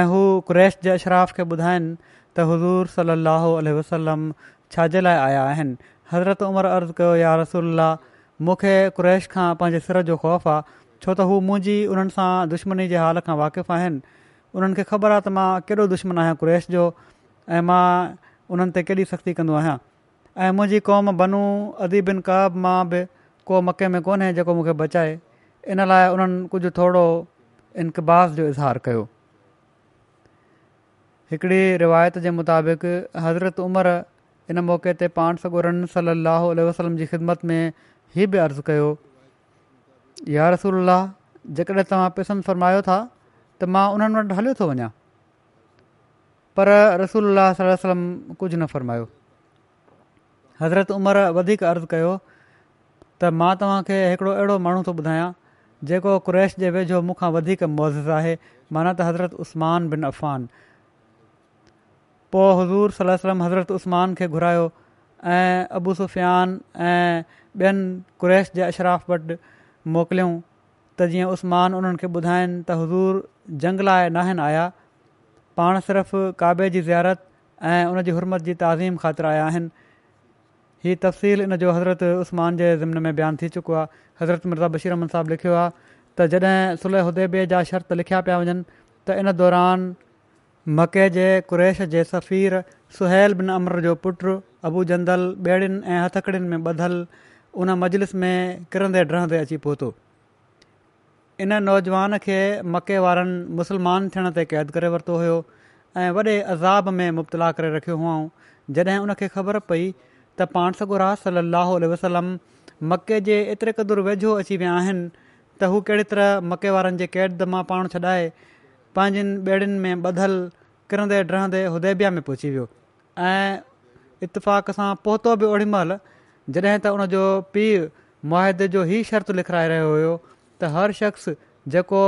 ऐं हू क्रैश जे अशराफ़ खे ॿुधाइनि त हज़ूर सलाहु वसलम छाजे लाइ आया आहिनि हज़रत उमिरि अर्ज़ु कयो या रसल्ला मूंखे क़्रेश खां पंहिंजे सिर जो ख़ौफ़ आहे छो त हू मुंहिंजी उन्हनि सां दुश्मनी जे हाल खां वाक़िफ़ु आहिनि उन्हनि खे ख़बर आहे त मां केॾो दुश्मन आहियां क़्रेश जो ऐं मां उन्हनि ते केॾी सख़्ती कंदो आहियां ऐं मुंहिंजी क़ौम बनूं अदीबिन काब मां बि को मके में कोन्हे जेको मूंखे बचाए इन लाइ उन्हनि कुझु थोरो इनकबास जो इज़हार कयो हिकिड़ी रिवायत जे मुताबिक़ हज़रत उमिरि इन मौक़े ते पाण सॻोरन सली अलाह वसलम जी ख़िदमत में हीउ बि अर्ज़ु कयो या रसूल जेकॾहिं तव्हां पिसंद फ़रमायो था त मां उन्हनि वटि हलियो थो वञा पर रसूल सलम कुझु न फ़र्मायो हज़रत उमिरि वधीक अर्ज़ु कयो त मां तव्हांखे हिकिड़ो अहिड़ो माण्हू थो ॿुधायां जेको क्रैश जे वेझो मूंखां वधीक मोज़िज़ आहे माना त हज़रत उस्मान बिन अफ़ान पोइ हज़ूर सलम हज़रत उस्मान खे घुरायो ऐं अबू सुफ़ियान ऐं ॿियनि कुरैश जे अशराफ़ वटि मोकिलियऊं त जीअं उस्मान उन्हनि खे ॿुधाइनि त हज़ूर जंग लाइ न आया पाण सिर्फ़ु काबे जी ज़ियारत ऐं उन हुरमत जी ताज़ीम ख़ातिर आया आहिनि हीअ तफ़सील इन जो हज़रत उस्मान जे ज़िमिन में बयानु थी चुको आहे हज़रत मिर्ज़ा बशीरमन साहिबु लिखियो आहे त जॾहिं सुलह उदेबे जा शर्त लिखिया पिया वञनि त इन दौरान मके जे कुरेश जे सफ़ीर सुल बिन अमर जो पुटु अबू जंदल ॿेड़ियुनि ऐं हथकड़ियुनि में ॿधलु उन मजलिस में किरंदे रहंदे अची पहुतो इन नौजवान खे मके वारनि मुस्लमान थियण ते क़ैद करे वरितो हुयो ऐं वॾे अज़ाब में मुब्तला करे रखियूं हुआ जॾहिं उन ख़बर पई त पाण सगुरा राह स वसलम मके जे एतिरे क़दुरु वेझो अची विया आहिनि त हू कहिड़ी तरह मके वारनि जे क़ैद मां पाण छॾाए पंहिंजनि ॿेड़ियुनि में ॿधलु किरंदे डहंदे हुदेबिया में पहुची वियो ऐं इतफ़ाक़ सां पोतो बि ओड़ी महिल जॾहिं त उनजो पीउ मुआदे जो ई शर्त लिखाराए रहियो हुयो त हर शख़्स जेको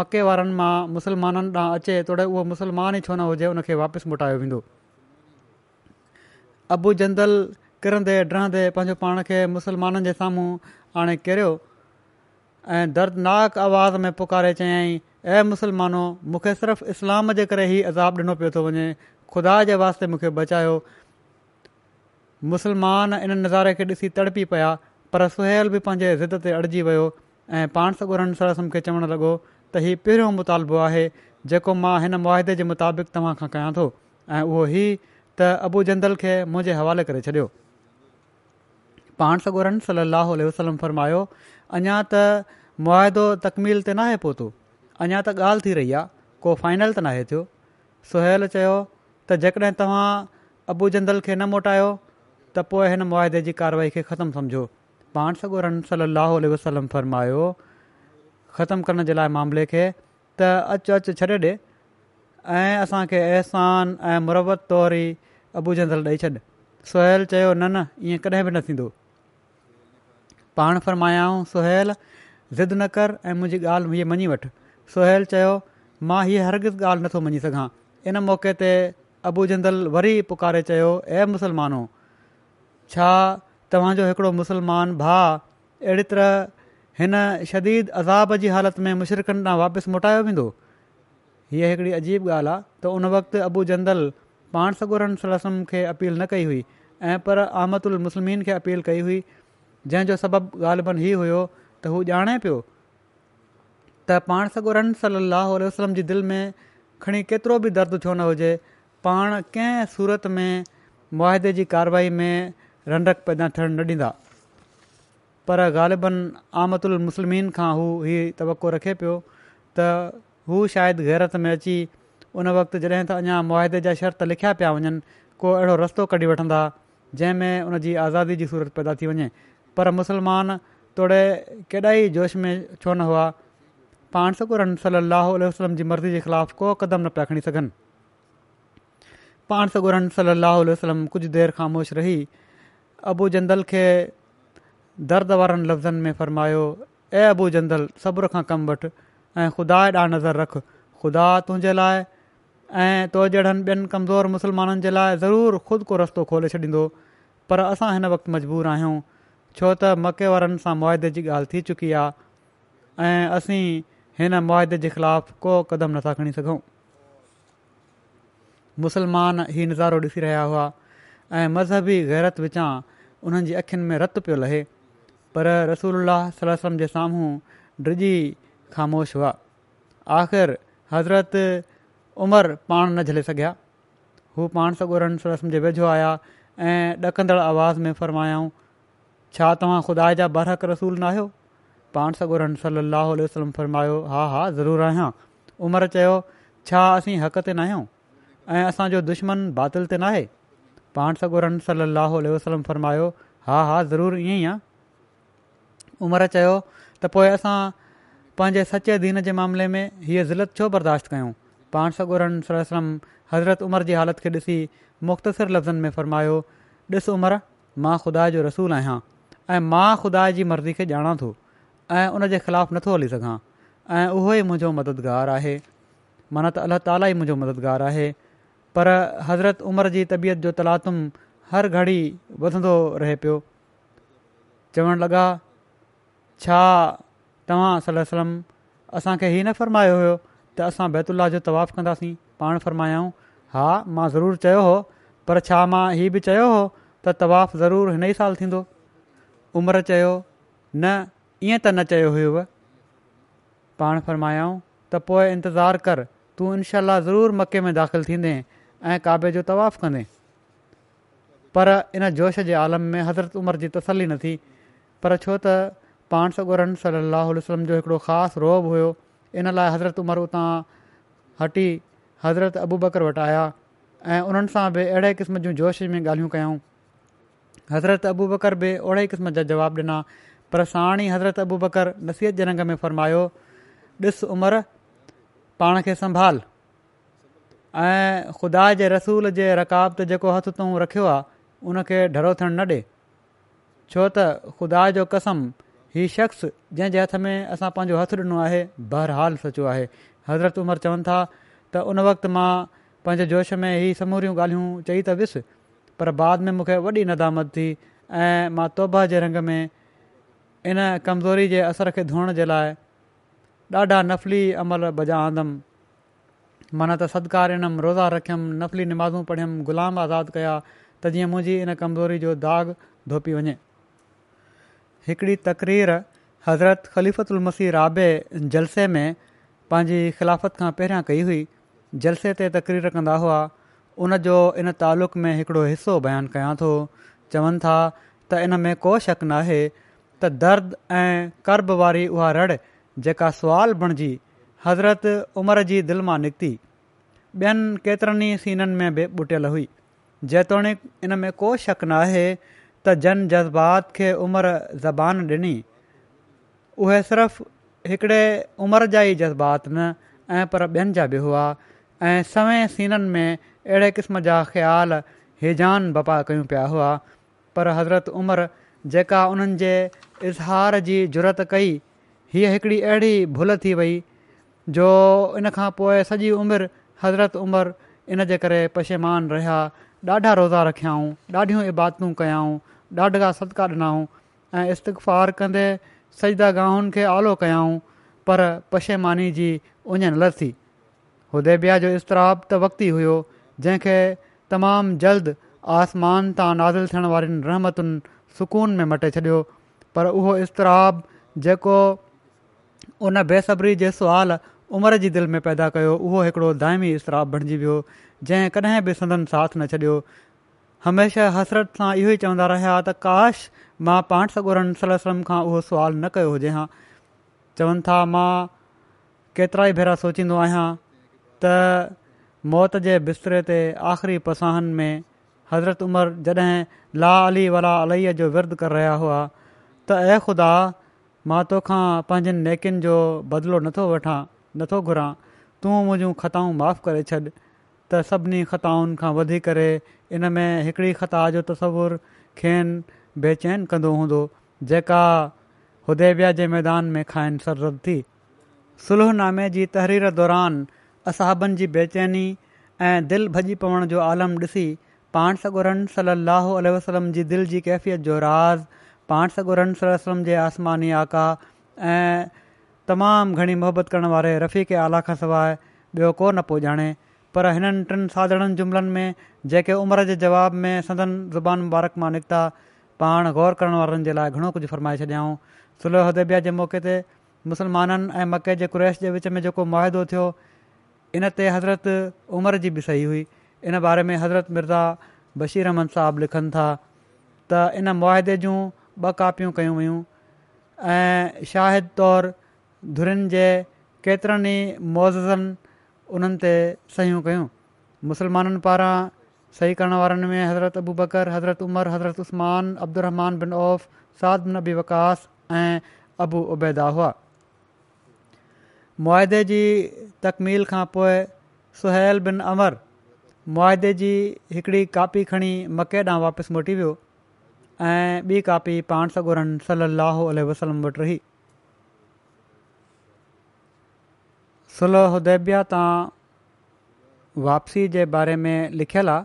मके वारनि मां मुसलमाननि ॾांहुं अचे तोड़े उहो मुसलमान ई छो न हुजे उन खे वापसि मोटायो वेंदो जंदल किरंदे ड्रहंदे पंहिंजो पाण खे मुसलमाननि जे साम्हूं आणे किरियो ऐं दर्दनाक आवाज़ में पुकारे चयाईं ऐं मुसलमानो मूंखे सिर्फ़ु इस्लाम जे करे ई अज़ाब ॾिनो पियो थो वञे ख़ुदा जे वास्ते मूंखे बचायो मुसलमान इन नज़ारे खे ॾिसी तड़पी पिया पर सुहेल बि पंहिंजे ज़िद ते अड़िजी वियो ऐं पाण सॻोर सरसम खे चवणु लॻो त हीउ पहिरियों मुतालबो आहे जेको मां हिन मुआदे जे मुताबिक़ तव्हां खां कयां थो ऐं उहो हीउ त अबु जंदल खे मुंहिंजे हवाले करे छॾियो पाण सॻो सलाहु वसलम फ़र्मायो अञा त मुआदो तकमील ते नाहे पहुतो अञा त ॻाल्हि थी रही आहे को फाइनल त नाहे थियो सुल चयो त जेकॾहिं तव्हां अबु जंदल खे न मोटायो त पोइ हिन मुआदे जी कार्यवाई खे ख़तमु सम्झो पाण सगोरन सली अलाहु वसलम फ़रमायो ख़तमु करण जे लाइ मामले खे त अचु अच छॾे ॾिए ऐं असांखे अहसान ऐं मुरबत तौरु ई अबू जंदल ॾेई छॾ सुल चयो न न ईअं कॾहिं बि न थींदो पाण फ़र्मायाऊं ज़िद न कर ऐं मुंहिंजी ॻाल्हि मञी सोहेल चयो मां हीअ हरगिज़ ॻाल्हि नथो मञी सघां इन मौके ते अबू जंदल वरी पुकारे चयो ऐं मुसलमानो छा तव्हांजो हिकिड़ो मुसलमान भाउ अहिड़ी तरह हिन शदीद अज़ाब जी हालति में मुशरकनि ॾांहुं वापसि मोटायो वेंदो हीअ हिकिड़ी अजीब ॻाल्हि आहे त उन वक़्तु अबू जंदल पाण सगुरन खे अपील न कई हुई ऐं पर आमतुल उल खे अपील कई हुई जंहिंजो सबबु ॻाल्हि हीउ हुयो त हू ॼाणे पियो त पाण सॻो रन सली वसलम जी दिलि में खणी केतिरो बि दर्द छो न हुजे पाण कंहिं सूरत में मुआदे जी कारवाई में रंडक पैदा थियणु न ॾींदा पर ग़ालिबन आमद उल मुस्लिमिन खां हू ही तवको रखे पियो त हू शायदि गैरत में अची उन वक़्तु जॾहिं त अञा मुआदे जा शर्त लिखिया पिया वञनि को अहिड़ो रस्तो कढी वठंदा जंहिंमें उन जी आज़ादी जी सूरत पैदा थी वञे पर मुस्लमान तोड़े केॾा ई जोश में छो न हुआ पाण सॻु सलाहु اللہ जी मर्ज़ी जे ख़िलाफ़ु को क़दम न पिया खणी सघनि पाण सॻु सलाह वसलम कुझु देरि ख़ामोश रही अबु जंदल खे दर्द वारनि लफ़्ज़नि में फ़र्मायो ऐं अबू जंदल सबुर खां कमु वठि ऐं ख़ुदा ॾांहुं नज़र रख ख़ुदा तुंहिंजे लाइ ऐं तो जहिड़नि ॿियनि कमज़ोर मुस्लमाननि जे लाइ ज़रूरु ख़ुदि को रस्तो खोले छॾींदो पर असां हिन वक़्तु मजबूर आहियूं छो त मके वारनि सां मुआदे जी ॻाल्हि थी चुकी आहे ऐं असीं हिन मुआदे जे ख़िलाफ़ को क़दम नथा खणी सघूं मुसलमान हीउ नज़ारो ॾिसी रहिया हुआ ऐं मज़हबी ग़ैरत विचां उन्हनि जी अख़ियुनि में रतु पियो लहे पर रसूल सलम जे साम्हूं डिॼी ख़ामोश हुआ आख़िर हज़रत उमर पाण न झले सघिया हू पाण सगोरन सलम जे वेझो आया ऐं ॾकंदड़ आवाज़ में फ़र्मायाऊं छा तव्हां ख़ुदा जा बरहक़ रसूलु नाहियो पाण सॻोरन सलाहु उल्हो वसलम फ़रमायो हा हा ज़रूरु आहियां उमिरि चयो छा असीं हक़ ते न आहियूं ऐं असांजो दुश्मन बातिल ते न आहे पाण सॻोरन सलाहु वसलम फ़रमायो हा हा ज़रूरु ईअं ई आहे उमिरि चयो त पोइ असां पंहिंजे सचे दीन जे मामले में हीअ ज़िलत छो बर्दाश्त कयूं पाण सॻोरनि सल सलम हज़रत उमिरि जी हालति खे ॾिसी मुख़्तसिर लफ़्ज़नि में फ़र्मायो ॾिसु उमिरि मां ख़ुदा जो रसूल आहियां ऐं मां ख़ुदा जी मर्ज़ी खे ॼाणा थो ऐं उनजे ख़िलाफ़ु नथो हली सघां ऐं उहो ई मुंहिंजो मददगारु आहे माना त अल्ला ताला ई मुंहिंजो मददगारु आहे पर हज़रत उमिरि जी तबियत जो तलातुम हर घड़ी वधंदो रहे पियो चवणु लॻा छा तव्हां सलम असांखे न फ़र्मायो हुयो त असां बैतुल्ला जो तवफ़ु कंदासीं पाण फ़र्मायाऊं हा मां ज़रूरु चयो हो पर छा मां बि चयो हो त तवफ़ु ज़रूरु हिन ई साल थींदो न ईअं त न चयो हुयुव पाण फ़रमायाऊं त पोइ इंतज़ारु करि तूं इनशा ज़रूरु मके में दाख़िलु थींदे ऐं काबे जो तवाफ़ु कंदे पर इन जोश जे आलम में हज़रत उमिरि जी तसली न थी पर छो त पाण सगुरम सली वसलम जो हिकिड़ो ख़ासि रोब हुयो इन लाइ हज़रत उमिरि उतां हटी हज़रत अबू बकर वटि आया ऐं उन्हनि सां बि अहिड़े क़िस्म जूं जोश में ॻाल्हियूं कयूं हज़रत अबू बकर बि ओड़े क़िस्म जा जवाबु ॾिना पर साण ई हज़रत अबू बकर नसीहत जे रंग में फ़रमायो ॾिस उमिरि पाण खे संभाल ऐं खुदा जे रसूल जे रकाब ते जेको हथु तूं रखियो आहे उनखे ढरो थियणु न ॾि छो त ख़ुदा जो कसम हीउ शख़्स जंहिंजे हथ में असां पंहिंजो हथु ॾिनो आहे बहरहाल सचो आहे हज़रत उमिरि चवनि था त उन वक़्तु मां पंहिंजे जोश में ई समूरियूं ॻाल्हियूं चई त वियुसि पर बाद में मूंखे वॾी नदामत थी ऐं मां तौबा जे रंग में इन कमज़ोरी जे असर खे धोअण जे लाइ ॾाढा नफ़ली अमल बजा आंदुमि माना त सदकार इनमि रोज़ा रखियुमि नफ़ली निमाज़ूं पढ़ियुमि ग़ुलाम आज़ादु कया त जीअं मुंहिंजी इन कमज़ोरी जो दाग धोपी वञे हिकिड़ी तक़रीर हज़रत ख़लीफ़ल मसीह राबे जलसे में पंहिंजी ख़िलाफ़त खां पहिरियां कई हुई जलसे ते तकरीर कंदा हुआ उन जो इन तालुक़ में हिकिड़ो हिसो बयानु कयां थो चवनि था त इन में को शक न आहे त दर्द ऐं कर्ब वारी उहा रड़ जेका सुवाल बणिजी हज़रत उमिरि जी दिलि मां निकिती ॿियनि केतिरनि सीननि में बि ॿुटियल हुई जेतोणीकि इन में को शक न आहे त जन जज़्बात खे उमिरि ज़बान ॾिनी उहे सिर्फ़ हिकिड़े उमिरि जा ई जज़्बात न ऐं पर ॿियनि जा बि हुआ ऐं सवें सीननि में अहिड़े क़िस्म जा ख़्याल हिजान बपा कयूं पिया हुआ पर हज़रत उमिरि जेका उन्हनि जे इज़हार जी ज़रूरत कई हीअ हिकिड़ी अहिड़ी भुल थी वई जो इन खां पोइ सॼी उमिरि हज़रत उमिरि इन जे करे पशेमान रहिया ॾाढा रोज़ा रखियाऊं ॾाढियूं इबादूं कयाऊं ॾाढा सदका ॾिनाऊं ऐं इस्तफार कंदे सजदा गाहुनि खे आलो कयाऊं पर पशेमानी जी उञनि लसी उदेबिया जो इस्तराब त वक़्तु ई हुयो जंहिंखे तमामु जल्द आसमान तां नाज़िल थियण वारनि रहमतुनि सुकून में मटे छॾियो पर उहो इस्तराब जेको उन बेसब्री जे सुवाल उमिरि जी दिलि में पैदा कयो उहो हिकिड़ो दाइमी इस्तराबु बणिजी वियो जंहिं कॾहिं बि संदन साथ न छॾियो हमेशह हसरत सां इहो ई चवंदा रहिया त काश मां पाण सगुरनि सलम खां उहो सुवाल न कयो हुजे हा चवनि था मां केतिरा ई भेरा सोचींदो आहियां त मौत जे बिस्तरे ते आख़िरी पसाहनि में हज़रत उमर जॾहिं ला अली वला अल जो विरधु करे रहिया हुआ त ऐं ख़ुदा मां तोखां पंहिंजनि नेकियुनि जो बदिलो नथो वठां नथो घुरां तूं मुंहिंजूं ख़ताऊं माफ़ु करे छॾ त सभिनी ख़ताउनि खां वधी करे इन में हिकिड़ी ख़ता जो तस्वुरु खेनि बेचैन कंदो हूंदो जेका हुदे जे मैदान में खाइनि सरद थी सुलहनामे जी तहरीर दौरान असहाबनि जी बेचैनी ऐं दिलि भॼी पवण जो आलम ॾिसी पाण सॻुरन सली लाहु वसलम जी दिलि जी कैफ़ियत जो राज़ पाण सॻो रन जे आसमानी आका ऐं तमामु घणी मोहबत करण वारे रफ़ी आला खां सवाइ ॿियो कोन पियो ॼाणे पर हिननि टिनि साधननि जुमिलनि में जेके उमिरि जे जवाब में सदन ज़बान मुबारक मां निकिता पाण ग़ौर करण वारनि जे लाइ घणो कुझु फ़र्माए छॾियाऊं सुलह अदेबिया जे मौके ते मुसलमाननि ऐं मके जे कुरैश जे विच में जेको मुआदो थियो इन ते हज़रति उमिरि जी बि सही हुई इन बारे में हज़रत मिर्ज़ा बशीर अहमद साहबु लिखनि था त इन मुआदे जूं ॿ कापियूं कयूं वयूं ऐं शाहिद तौरु धुरनि जे केतिरनि ई मौज़नि उन्हनि ते सयूं कयूं मुस्लमाननि पारां सही करण वारनि में हज़रत अबू बकर हज़रत उमर हज़रत Usman Abdurrahman bin Auf Saad bin Abi Waqqas ऐं अबू उबैदा हुआ मुआदे जी तकमील खां पोइ सुहैल बिन अमर मुआदे जी हिकिड़ी कापी खणी मके ॾांहुं वापसि मोटी वियो ऐं ॿी कापी पाण सरन सलाह वसलम वटि रही सुलह उदेबिया तव्हां वापसी जे बारे में लिखियलु आहे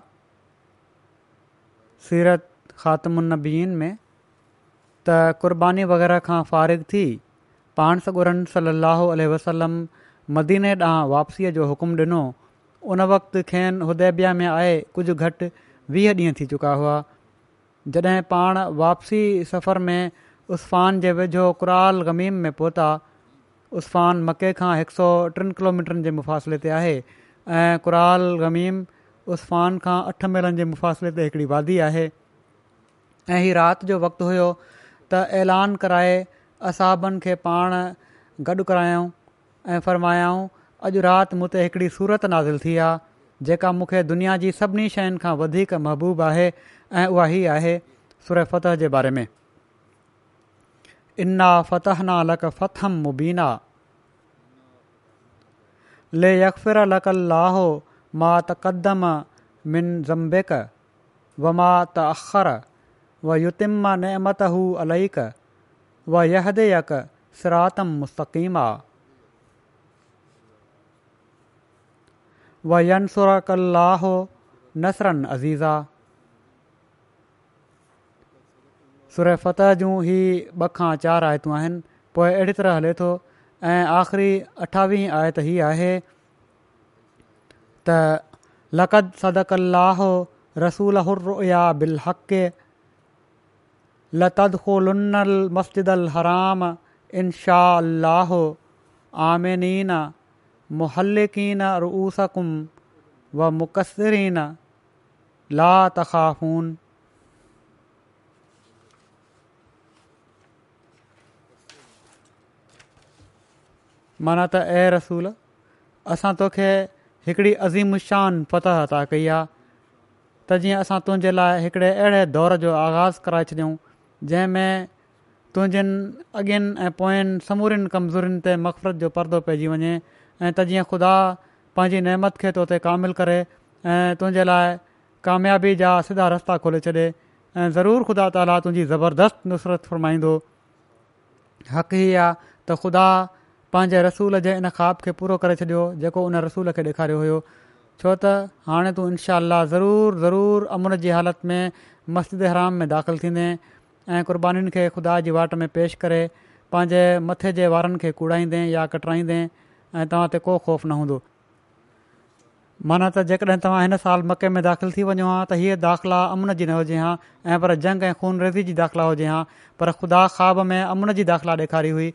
सीरत ख़ातमुनबीन में त क़रबानी वग़ैरह खां फ़ारिग थी पाण सरनि सलाहु उलह वसलम मदीने ॾांहुं वापसीअ जो हुकुम ॾिनो उन वक़्ति खेनि हुदेबिया में आहे कुझु घटि वीह ॾींहं थी चुका हुआ जॾहिं पाण वापसी सफ़र में उस्फान जे वेझो कुराल गमीम में पहुता उफ़ान मके खां हिकु सौ टिनि किलोमीटरनि जे मुफ़ासिले ते आहे ऐं क़राल गमीम उफ़ान खां अठ महिलनि जे मुफ़ासिले ते हिकिड़ी वादी आहे ऐं हीउ राति जो वक़्तु हुयो त ऐलान कराए असाबनि खे पाण गॾु ऐं फ़रमायाऊं अॼु राति मूं ते हिकिड़ी सूरत नाज़िल थी आहे जेका मूंखे दुनिया जी सभिनी शयुनि खां वधीक महबूबु आहे ऐं उहा ई आहे सुर फतह जे बारे में इन्ना फ़तह ना लक फ़तम मुबीना ले यकफर लक लाहो मा त मिन ज़म्बेक व मा त अख़र व नेमत हू अलक व यहदे यक सिरातम मुस्तक़ीमा वयनसुर अलाहो नसरन अज़ीज़ा सुर फ़तह जूं ही ॿ खां चारि आयतूं आहिनि पोइ अहिड़ी तरह हले थो ऐं आख़िरी अठावीह आयत ही आहे त सदक सदक़ाहो रसूल हुर्रया बिलहक लतुल्न अल मस्जिद अल हराम इनशा अलाहो आमिनीना محلقین رؤوسکم व मुक़सरीन ला तख़ाफ़ून माना त ए रसूल असां तोखे हिकिड़ी عظیم फतह अदा कई आहे त जीअं असां तुंहिंजे लाइ हिकिड़े अहिड़े दौर जो आगाज़ कराए छॾियऊं اگین तुंहिंजनि अॻियनि ऐं पोयनि समूरनि कमज़ोरीनि ते जो परदो पइजी वञे ऐं त जीअं ख़ुदा पंहिंजी नमत खे तो ते क़ामिलु करे ऐं तुंहिंजे लाइ कामयाबी जा सिधा रस्ता खोले छॾे ऐं ज़रूरु ख़ुदा ताला तुंहिंजी ज़बरदस्त नुसरत फ़रमाईंदो हक़ ई आहे त ख़ुदा पंहिंजे रसूल जे इन ख़्वाब खे पूरो करे छॾियो जेको उन रसूल खे ॾेखारियो हुयो छो त हाणे तूं इनशा ज़रूरु ज़रूरु अमुन जी हालति में मस्जिद हराम में दाख़िलु थींदे ऐं क़ुर्बानीुनि खे ख़ुदा जी वाट में पेश करे पंहिंजे मथे जे वारनि खे कूड़ाईंदे या कटराईंदे ऐं तव्हां ते को ख़ौफ़ न हूंदो माना त जेकॾहिं तव्हां हिन साल मके में दाख़िलु थी वञो हां त हीअ दाख़िला अमन जी न हुजे हा ऐं पर जंग ऐं ख़ून रेज़ी जी दाख़िला हुजे हां पर ख़ुदा ख़्वा में अमन जी दाख़िला ॾेखारी हुई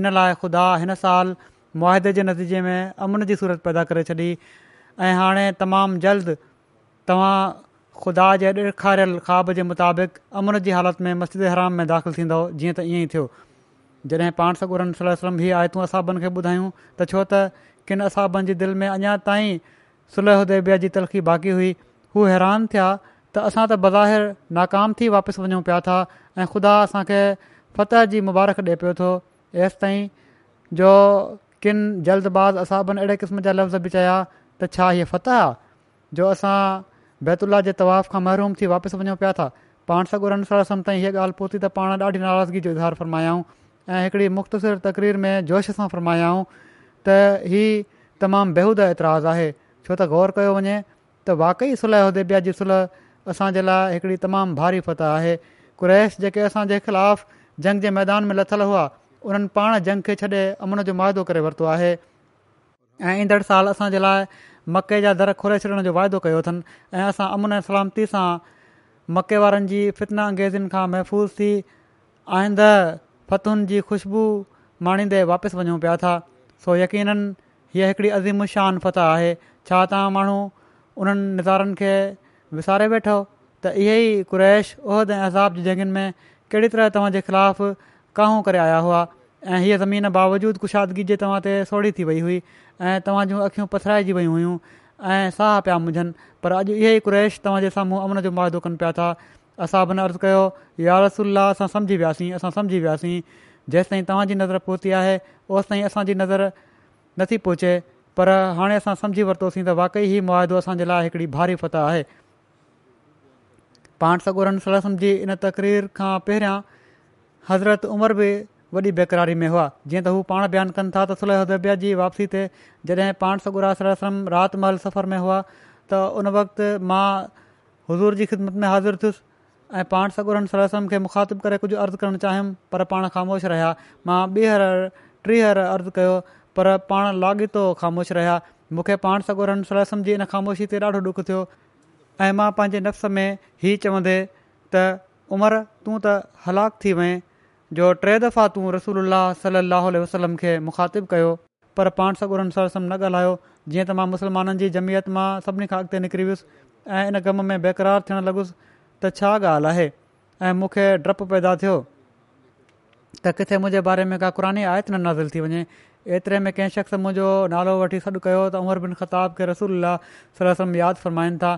इन लाइ ख़ुदा हिन साल मुआदे जे नतीजे में अमन जी सूरत पैदा करे छॾी ऐं हाणे तमामु जल्द तव्हां ख़ुदा जे ॾेखारियल ख़्वाब जे मुताबिक़ अमन जी हालति में मस्जिद हराम में दाख़िलु थींदो जीअं त ईअं ई थियो जॾहिं पाण सगुरम सलम हीअ आए तूं असाबनि खे ॿुधायूं त छो त किन असाबनि जी दिलि में अञा ताईं सुलह उदेबिया जी तलख़ी बाक़ी हुई हू हैरान थिया त असां त बज़ाहिर नाकाम थी वापसि वञूं पिया था ऐं ख़ुदा असांखे फ़तह जी मुबारक ॾिए पियो थो ऐसि ताईं जो किन जल्दबाज़ असाबनि अहिड़े क़िस्म जा लफ़्ज़ बि चया त छा इहे फ़तह आहे जो असां बैतुल्ला जे तवाफ़ खां महरूम थी वापसि वञूं पिया था पाण सॻु सलो वलम ताईं हीअ ॻाल्हि पहुती त पाण ॾाढी नाराज़गी जो इज़ार फरमायाऊं ऐं हिकिड़ी मुख़्तसिर तकरीर में जोश सां फ़र्मायाऊं त ही तमामु बेहूदा ऐतिराज़ु आहे छो त ग़ौर कयो वञे त वाक़ई सुलह उदेबिया जी सुलह असांजे लाइ हिकिड़ी तमामु भारी फत आहे क़्रैश जेके असांजे ख़िलाफ़ जंग जे मैदान में लथल हुआ उन्हनि पाण जंग खे छॾे अमुन जो वाइदो करे वरितो आहे ऐं ईंदड़ साल असांजे लाइ मके जा दर खोले छॾण जो वाइदो कयो अथनि ऐं असां अमुन ऐं सलामती सां मके वारनि जी फितना अंगेज़नि खां महफ़ूज़ थी आईंद फतुनि जी ख़ुशबू माणींदे वापसि वञो पिया था सो यकीन हीअ हिकिड़ी शान फ़तह आहे छा तव्हां माण्हू उन्हनि निज़ारनि खे विसारे वेठो त इहे ई कुरैश उहिद ऐं अज़ाब जी जॻहियुनि में कहिड़ी तरह तव्हांजे ख़िलाफ़ु काहूं करे आया हुआ ऐं हीअ ज़मीन बावजूद कुशादगी जे तव्हां ते सोढ़ी थी वई हुई ऐं तव्हां जूं अखियूं पथराइजी वियूं हुयूं ऐं साहु पिया मुंहिंजनि पर अॼु इहेई कुरैश तव्हांजे साम्हूं अमन जो मुआइदो कनि पिया था असां बि न अर्ज़ु कयो या रसुल्ला असां समुझी वियासीं असां समुझी वियासीं जेसिताईं तव्हांजी नज़र पहुती आहे ओसिताईं असांजी नज़र नथी पहुचे पर हाणे असां सम्झी वरितोसीं त वाक़ई ही मुआदो असांजे लाइ हिकिड़ी भारी फतह आहे पाण सॻुरन जी इन तक़रीर खां पहिरियां हज़रत उमिरि बि वॾी बेक़रारी में हुआ जीअं त हू पाण बयानु कनि था त सुलह हुज़बिया जी वापसी ते जॾहिं पाण सगुरासम राति महल सफ़र में हुआ त उन वक़्तु मां हुज़ूर जी ख़िदमत में हाज़ुरु थियुसि ऐं पाण सागरनि सलसम खे मुखातिबु करे कुझु अर्ज़ु करणु चाहियुमि पर पाण ख़ामोश रहिया मां ॿीहर टीहर हर अर्ज़ु कयो पर पाण लाॻीतो ख़ामोश रहिया मूंखे पाण सागरन सलसम जी इन ख़ामोशी ते ॾाढो ॾुखु थियो ऐं मां पंहिंजे नफ़्स में हीअ चवंदे त उमिरि तूं त हलाकु थी वएं जो टे दफ़ा तूं रसूल अलाह सलाहु वसलम खे मुखातिबु कयो पर पाण सगोरनि सर न ॻाल्हायो जीअं त मां मुस्लमाननि जी जमियत मां सभिनी खां अॻिते निकिरी वियुसि ऐं इन ग़म में बेक़रार थियणु लॻुसि त छा ॻाल्हि आहे ऐं मूंखे डपु पैदा थियो त किथे मुंहिंजे बारे में का क़रानी आयत न नाज़िल थी वञे एतिरे में कंहिं शख़्स मुंहिंजो नालो वठी सॾु कयो त उअर बि ख़िति खे रसूल सलाहु यादि फ़र्माइनि था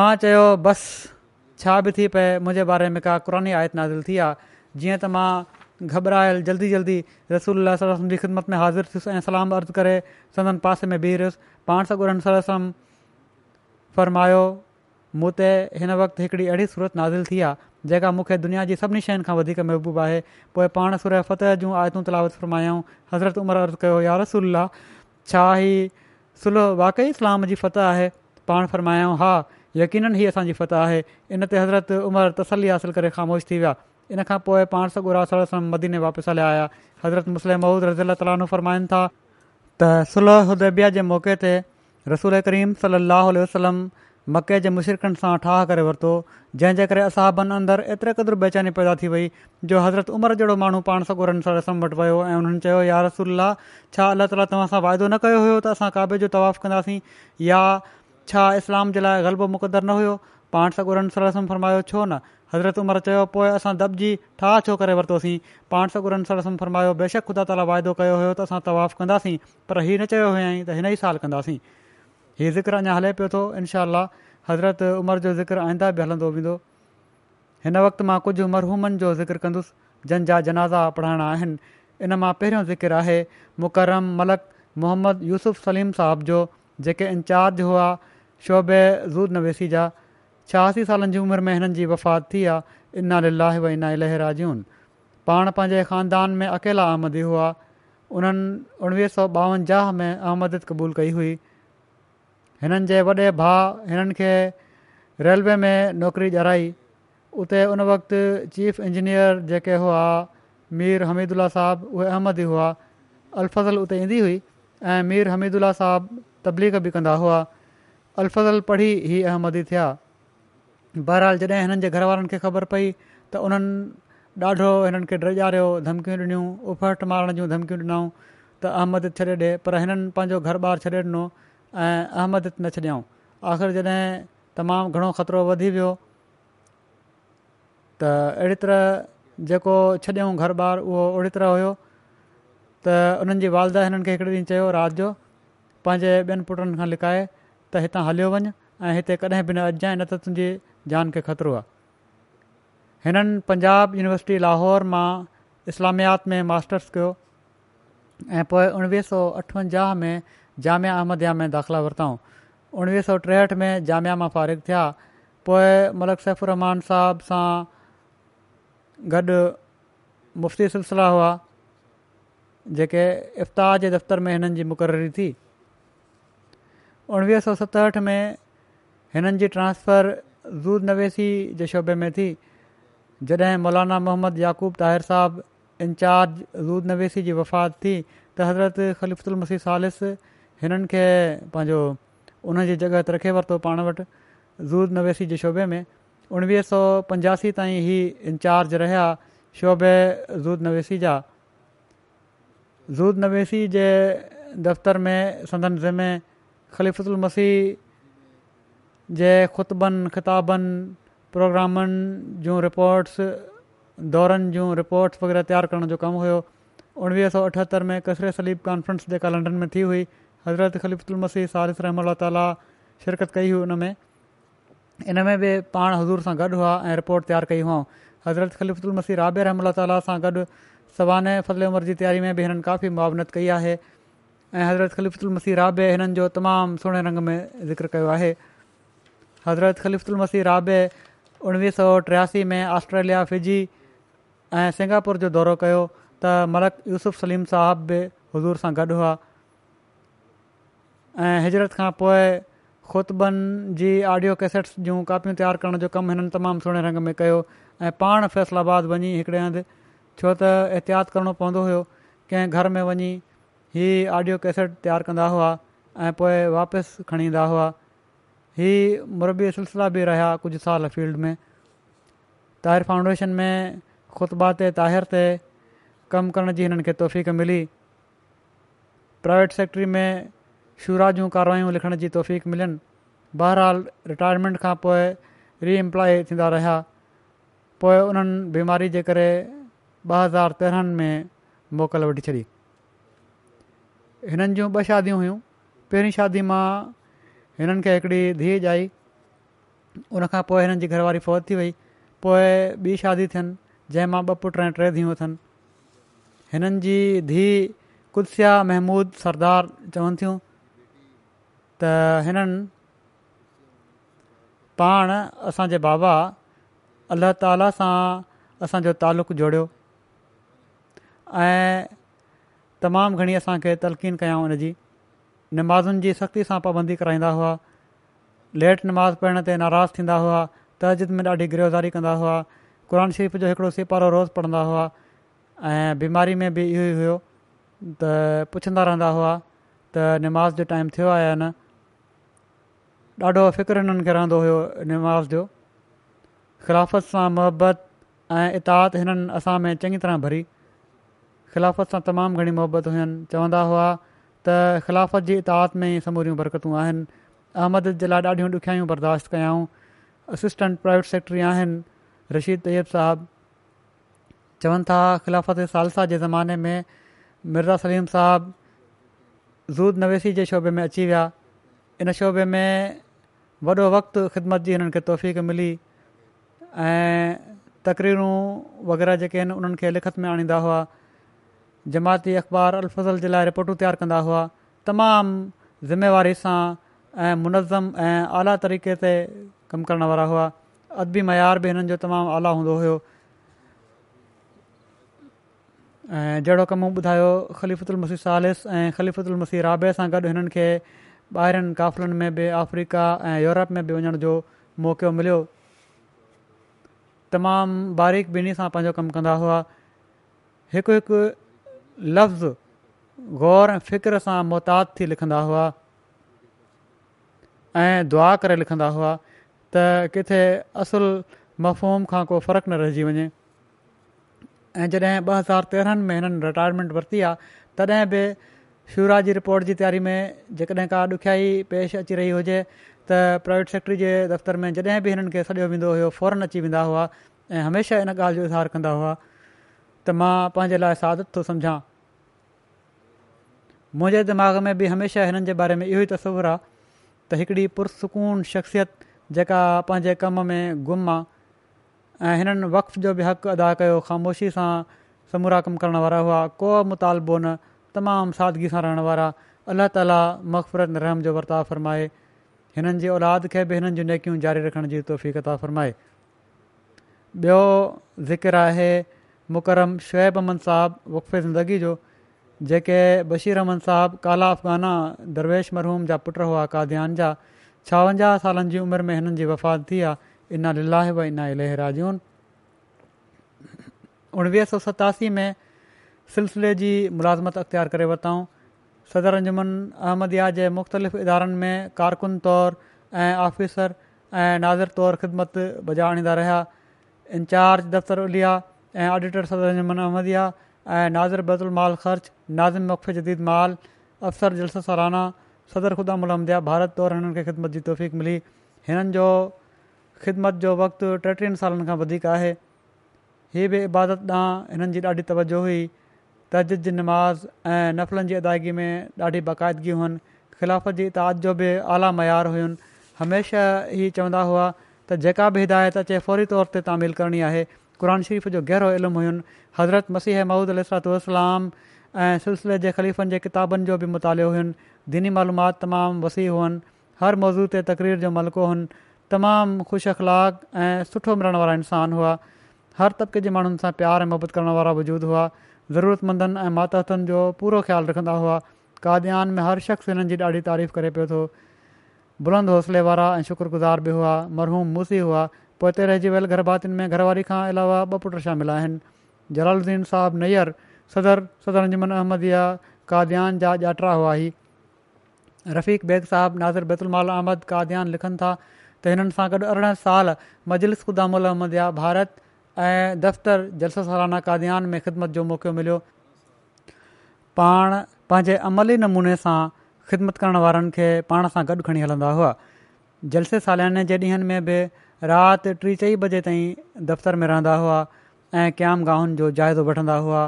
मां चयो बसि छा बि थी पए मुंहिंजे बारे में का क़रानी आयत नाज़िल थी आहे जीअं त मां घबरायल जल्दी जल्दी रसूल सलाहु जी ख़िदमत में हाज़िर थियुसि ऐं सलाम अर्दु करे संदनि पासे में बिहरियुसि पाण सां गुॾनि सर मूं ते हिन वक़्तु हिकिड़ी अहिड़ी सूरत नाज़िल थी आहे जेका मूंखे दुनिया जी सभिनी शयुनि खां वधीक महबूबु आहे पोइ पाण सुर फतह जूं आयतूं तलावत फ़रमायाऊं हज़रत उमरि अर्ज़ु कयो या रसूल छा ई सलह वाक़ई इस्लाम जी फत आहे पाण फ़रमायाऊं हा यकीन ही असांजी फत आहे इन ते हज़रत उमिरि तसली हासिलु करे ख़ामोश थी विया इन खां पोइ पाण सॻु राल मदीने वापसि हलिया आया हज़रत मुस्लिम महूद रज़ील ताल फरमाइनि था त सुलह उदबिया जे मौक़े ते रसूल करीम सली वसलम मके जे मुशिरकनि सां ठाह करे वरितो जंहिंजे करे असांबनि अंदरु एतिरे क़दुरु बेचैनी पैदा थी वई जो हज़रत उमिरि जहिड़ो माण्हू पाण सॻुरनि सां रसम वटि वियो ऐं उन्हनि चयो यार रसूल छा अल्ला ताला तव्हां सां वाइदो न कयो हुयो त असां काबे जो तवाफ़ु कंदासीं या छा इस्लाम जे लाइ ग़लबो मुक़दरु न हुयो पाण सॻुरनि सर फ़रमायो छो न हज़रत उमिरि चयो पोइ असां दॿिजी ठाह छो करे वरितोसीं पाण सॻुरनि सां फरमायो बेशक ख़ुदा ताला वाइदो कयो हुयो त असां तवाफ़ु कंदासीं पर हीअ न चयो त हिन ई साल कंदासीं हीअ ज़िक्र अञा हले पियो थो इनशाह हज़रत उमिरि जो ज़िक्र आईंदा बि हलंदो वेंदो हिन वक़्तु मां कुझु मरहूमनि जो ज़िक्र कंदुसि जंहिंजा जनाज़ा पढ़ाइणा आहिनि इन मां पहिरियों ज़िक्र आहे मुकरम मलक मोहम्मद यूसुफ सलीम साहब जो जेके इंचार्ज हुआ शोबे ज़ूद नवेसी जा छाहासी सालनि जी उमिरि में हिननि जी वफ़ात थी आहे इना लाहे व इना लहरा जून पाण पंहिंजे ख़ानदान में अकेला आमदी हुआ उन्हनि उणिवीह सौ ॿावंजाह में अहमद क़बूल कई हुई हिननि जे वॾे भाउ हिननि खे रेलवे में नौकिरी ॼाराई उते उन वक़्तु चीफ इंजीनियर जेके हुआ मीर हमीदुल्ला साहिबु उहे अहमदी हुआ अलफ़ज़ल उते ईंदी हुई ऐं मीर हमीदुल्ला साहबु तबलीग बि कंदा हुआ अलफ़ज़ल पढ़ी ई अहमदी थिया बहरहाल जॾहिं हिननि जे घर वारनि खे ख़बर पई त उन्हनि ॾाढो हिननि खे दरजारे जो धमकियूं ॾिनियूं उफहट मारण जूं धमकियूं ॾिनऊं त अहमद छॾे ॾे पर हिननि पंहिंजो घरबार छॾे ॾिनो ऐं अहमद न छॾियऊं आख़िर जॾहिं तमामु घणो ख़तरो वधी वियो त अहिड़ी तरह जेको छॾियाऊं घर ॿार उहो ओड़ी तरह हुयो त उन्हनि जी वालदा हिननि खे हिकिड़े ॾींहुं चयो राति जो पंहिंजे ॿियनि पुटनि खां लिकाए त हितां हलियो वञु ऐं हिते कॾहिं बि न अचिजांइ न त तुंहिंजी जान खे ख़तरो आहे हिननि पंजाब यूनिवर्सिटी लाहौर मां इस्लामियात में मास्टर्स कयो ऐं पोइ उणिवीह सौ अठवंजाह में जामिया अहमद में दाख़िला میں उणिवीह सौ टेहठि में जामिया मां फारिग़ थिया पोइ मलज़सफुरमान साहिब सां गॾु मुफ़्ती सिलसिला हुआ जेके इफ़्ता जे दफ़्तर में हिननि जी मुक़ररी थी उणिवीह सौ सतहठि में हिननि जी ट्रांसफर ज़ूद नवेसी जे शोबे में थी जॾहिं मौलाना मोहम्मद याक़ूब ताहिर इंचार्ज रूद नवेसी जी वफ़ात थी त हज़रत ख़लिफ़ल मसीह सालिस हिननि खे पंहिंजो उन जी जॻह ते रखे वरितो पाण वटि ज़ूद नवेसी जे शोबे में उणिवीह सौ पंजासी ताईं इहे इंचार्ज रहिया शोबे ज़ूद नवेसी जा ज़ूद नवेसी जे दफ़्तर में संदन ज़िमे ख़लिफुल मसीह जे ख़ुतबनि ख़िताबनि प्रोग्रामनि जूं रिपोर्ट्स दौरनि जूं रिपोर्ट्स वग़ैरह तयारु करण जो कमु हुयो उणिवीह सौ अठहतरि में कसरे सलीब कॉन्फ्रेंस जेका लंडन में थी हुई हज़रत ख़लीफ़लमसी सालिस रहम ताली शिरकत कई हुई हुन में इन में बि पाण हज़ूर सां गॾु हुआ ऐं रिपोर्ट तयारु कई हुआ हज़रत ख़लीफ़ुल मसीर राबे रहम ताला सां गॾु सवाने फल उमिरि जी तयारी में बि हिननि काफ़ी मुआवनत कई आहे ऐं हज़रत ख़लीफ़ल मसीह रााबे हिननि जो तमामु सुहिणे रंग में ज़िक्र कयो आहे हज़रत ख़लीफ़लमसी राबे उणिवीह सौ टियासी में ऑस्ट्रेलिया फिजी ऐं सिंगापुर जो दौरो कयो त मलक यूसुफ सलीम साहब बि हज़ूर सां गॾु हुआ ऐं हिजरत खां पोइ ख़ुतबन जी ऑडियो कैसेट्स जूं कापियूं तयारु करण जो कमु हिननि तमामु सुहिणे रंग में कयो ऐं पाण फ़ैसिलाबाद वञी हिकिड़े हंधि छो त एहतियात करिणो पवंदो हुयो कंहिं घर में वञी हीअ ऑडियो कैसेट तयारु कंदा हुआ ऐं पोइ वापसि खणी ईंदा हुआ हीअ मुरबी सिलसिला बि रहिया कुझु साल फील्ड में ताहिर फाउंडेशन में ख़ुतबा ते कमु करण जी हिननि खे मिली प्राइवेट सेक्टरी में शुरा जूं कारवायूं लिखण जी तौफ़ मिलनि बहरहाल रिटायरमेंट खां पोइ रीएम्प्लॉय थींदा रहिया पोइ उन्हनि बीमारी जे करे ॿ हज़ार तेरहंनि में मोकल वठी छॾी हिननि जूं ॿ शादियूं हुयूं पहिरीं शादी मां हिननि खे हिकिड़ी धीउ पोइ हिननि जी घर फौत थी वई पोइ ॿी शादी थियनि जंहिं मां ॿ पुट टे धीअ अथनि हिननि जी धीउ कुदसिया महमूद सरदार चवनि थियूं त हिननि पाण असांजे बाबा अलाह ताला सां असांजो तालुक़ु जोड़ियो ऐं तमामु घणी असांखे तलकीन कयाऊं हुन जी नमाज़ुनि जी सख़्ती सां पाबंदी कराईंदा हुआ लेट नमाज़ पढ़ण ते नाराज़ थींदा हुआ तहज़िद में ॾाढी गिरोज़ारी कंदा हुआ क़ुरन शरीफ़ जो हिकिड़ो सिपारो रोज़ पढ़ंदा हुआ ऐं बीमारी में बि इहो ई हुओ त पुछंदा रहंदा हुआ त नमाज़ जो टाइम थियो आहे या न ॾाढो फ़िक्रु हिननि खे रहंदो हुयो नमाज़ जो ख़िलाफ़त सां मुहबत ऐं इताद हिननि असां में चङी तरह भरी ख़िलाफ़त सां तमामु घणी मुहबत हुयूं चवंदा हुआ त ख़िलाफ़त जी इतात में समूरियूं बरक़तूं आहिनि अहमद जे लाइ ॾाढियूं ॾुखियायूं बर्दाश्त कयाऊं असिस्टेंट प्राइवेट सेक्रेटरी आहिनि रशीद तैयब साहबु चवनि था ख़िलाफ़त सालसा जे ज़माने में मिर्ज़ा सलीम साहिबु ज़ूद नवेसी जे शोबे में अची विया इन शोबे में वॾो वक़्तु ख़िदमत जी हिननि खे तोहफ़ी मिली ऐं तकरीरूं वग़ैरह जेके आहिनि उन्हनि खे लिखत में आणींदा हुआ जमाती अख़बार अलफ़ज़ल जे लाइ रिपोर्टूं तयारु कंदा हुआ तमामु ज़िमेवारी सां ऐं मुनज़म ऐं आला तरीक़े ते कमु करण वारा हुआ अदबी मयार बि हिननि जो तमामु आला हूंदो हुयो ऐं जहिड़ो कमु मूं ॿुधायो ख़लीफ़ु उलमसी सालिस ऐं ख़लीफ़ुदुल मसी राबे सां गॾु हिननि खे ॿाहिरिनि काफ़िलनि में बि अफ्रीका ऐं यूरोप में बि वञण जो मौक़ो मिलियो तमामु बारीक़ बिनी सां पंहिंजो कमु कंदा हुआ हिकु हिकु लफ़्ज़ ग़ौर ऐं फ़िक्र सां मुहतादु थी लिखंदा हुआ ऐं दुआ करे लिखंदा हुआ त किथे असुल मफ़ोम खां को फ़र्कु न रहिजी वञे ऐं जॾहिं ॿ हज़ार तेरहंनि में हिननि रिटायरमेंट वरिती आहे तॾहिं बि शुरा जी रिपोर्ट जी तयारी में जेकॾहिं का ॾुखियाई पेश अची रही हुजे त प्राइवेट सेक्ट्री जे दफ़्तर में जॾहिं बि हिननि खे सॼो वेंदो हुयो फौरन अची वेंदा हुआ ऐं हमेशह इन ॻाल्हि जो इज़हार कंदा हुआ त मां पंहिंजे लाइ सादत थो सम्झां मुंहिंजे दिमाग़ में बि हमेशह हिननि जे बारे में इहो ई तसवुरु आहे त हिकिड़ी पुरसकून शख़्सियत जेका पंहिंजे कम में गुम आहे ऐं हिननि वक़्त जो बि हक़ अदा कयो ख़ामोशी सां समूरा कमु करण वारा हुआ को मुतालबो न तमामु सादगी सां रहण वारा अलाह ताली मक़फ़रत रहम जो वर्ता फ़रमाए हिननि जी औलाद खे बि हिननि जूं नेकियूं जारी रखण जी तोफ़ीक़ता फ़रमाए ॿियो ज़िकर आहे मुकरम शुएब अमन साहबु वक़फ़े ज़िंदगी जो जेके बशीर अहमद साहबु काला अफ़गाना दरवेश मरहूम जा पुट हुआ कादयान जा छावंजाह सालनि जी उमिरि में हिननि जी वफ़ात थी आहे इना लिलाहिब ऐं इना इलेहराजून उणिवीह सौ सतासी में सिलसिले जी मुलाज़मत अख़्तियारु करे वरिताऊं सदर रंजमन अहमदिया जे मुख़्तलिफ़ इदारनि में कारकुन तौरु ऐं आफ़िसर ऐं नाज़िरौरु ख़िदमत बजाएदांदा रहिया इंचार्ज दफ़्तर उलिया ऐं ऑडिटर सदर रंजमन अहमदिया ऐं नाज़ बदल माल ख़र्च नाज़िम मक़फ़ जदीद माल अफ़सर जलसा सालाना सदर ख़ुदा मुलम दिया भारत तौरु हिननि खे ख़िदमत जी तौफ़ीक़ मिली हिननि जो ख़िदमत जो वक़्ति टेटीह सालनि खां वधीक आहे हीअ बि इबादत ॾांहुं हिननि जी ॾाढी तवजो हुई तजिद नमाज़ ऐं नफ़लनि जी अदायगी में ॾाढी बाक़ाइदगियूं हुयूं ख़िलाफ़त जी इताद जो बि आला मयार हुयुनि हमेशह ई चवंदा हुआ त जेका बि हिदायत अचे फौरी तौर ते तामील करणी आहे क़ुर शरीफ़ जो गहिरो इल्मु हुयुनि हज़रत मसीह महूद महमूदुतलाम ऐं सिलसिले जे ख़लीफ़नि जे किताबनि जो बि मुतालो हुयो दिनी मालूमात तमामु वसी हुअनि हर मौज़ू ते तकरीर जो मलिको हुनि तमामु ख़ुशि अख़लाक ऐं सुठो मिलण वारा इंसान हुआ हर तबिके जे माण्हुनि सां प्यार ऐं मुहबत करण वारा वजूदु हुआ ज़रूरतमंदनि ऐं मातहतनि जो पूरो ख़्यालु रखंदा हुआ काद्यान में हर शख़्स हिननि जी ॾाढी तारीफ़ करे पियो थो बुलंद हौसले वारा ऐं शुक्रगुज़ार बि हुआ मरहूम मूसी हुआ पोइ हिते रहिजी वियल गरभातियुनि में घरवारी खां अलावा ॿ पुट शामिल आहिनि जलाल्दीन साहब नैर सदर सदर अंजमन अहमद इहा जा ॼातिरा हुआ ई रफ़ीक बेग साहिब नाज़िर बेतलमाल अहमद काद्यान लिखनि था त हिननि सां गॾु अरिड़हं साल मजलिस ख़ुदाम अहमद या भारत ऐं दफ़्तरु जलस सालाना काद्यान में ख़िदमत जो मौक़ो मिलियो पाण पंहिंजे अमली नमूने सां ख़िदमत करण वारनि खे पाण सां गॾु खणी हलंदा हुआ जलसे सालाने जे ॾींहंनि में बि राति टी चई बजे ताईं दफ़्तर में रहंदा हुआ ऐं क़यामगाहुनि जो जाइदो वठंदा हुआ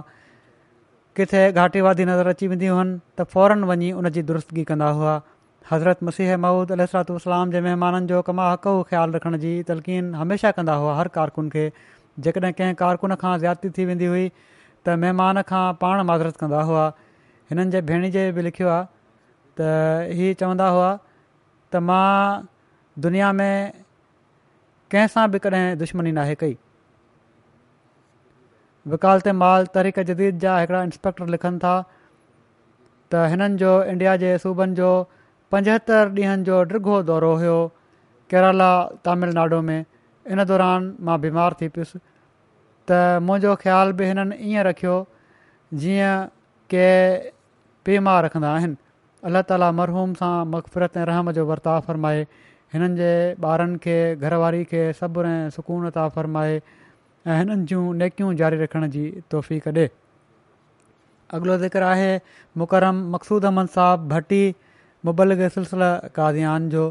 किथे घाटी वादी नज़र अची वेंदियूं आहिनि त फौरन वञी उनजी दुरुस्तगी कंदा हुआ हज़रत मसीह महूद अलसलाम जे महिमाननि जो कमा हक़ हक़लु रखण जी तलक़ीन हमेशह कंदा हुआ हर कारकुन खे जेकॾहिं कंहिं कारकुन खां ज़्यादती थी वेंदी हुई त महिमान खां पाण माज़रत कंदा हुआ हिननि जे भेण जे बि लिखियो आहे त इहे चवंदा हुआ त मां दुनिया में कंहिंसां बि कॾहिं दुश्मनी नाहे कई माल तरीक़ा जदीद जा हिकिड़ा इंस्पेक्टर लिखनि था त हिननि जो इंडिया जे सूबनि जो पंजहतरि ॾींहंनि जो डिगो दौरो हुयो केरला तमिलनाडु में इन दौरान मां बीमार थी पियुसि त मुंहिंजो ख़्याल बि हिननि ईअं रखियो जीअं के पीमा माउ रखंदा आहिनि अलाह ताली मरहूम सां मक़फ़रत ऐं रहम जो वर्ताव फ़रमाए हिननि जे ॿारनि खे घरवारी खे सबुर ऐं सुकूनता फ़रमाए ऐं हिननि जूं नेकियूं जारी रखण जी तोहफ़ी कढे अॻिलो ज़िक्र आहे मुकरम मक़सूद अहमद साहब भट्टी मुबलग सिलसिला कादयान जो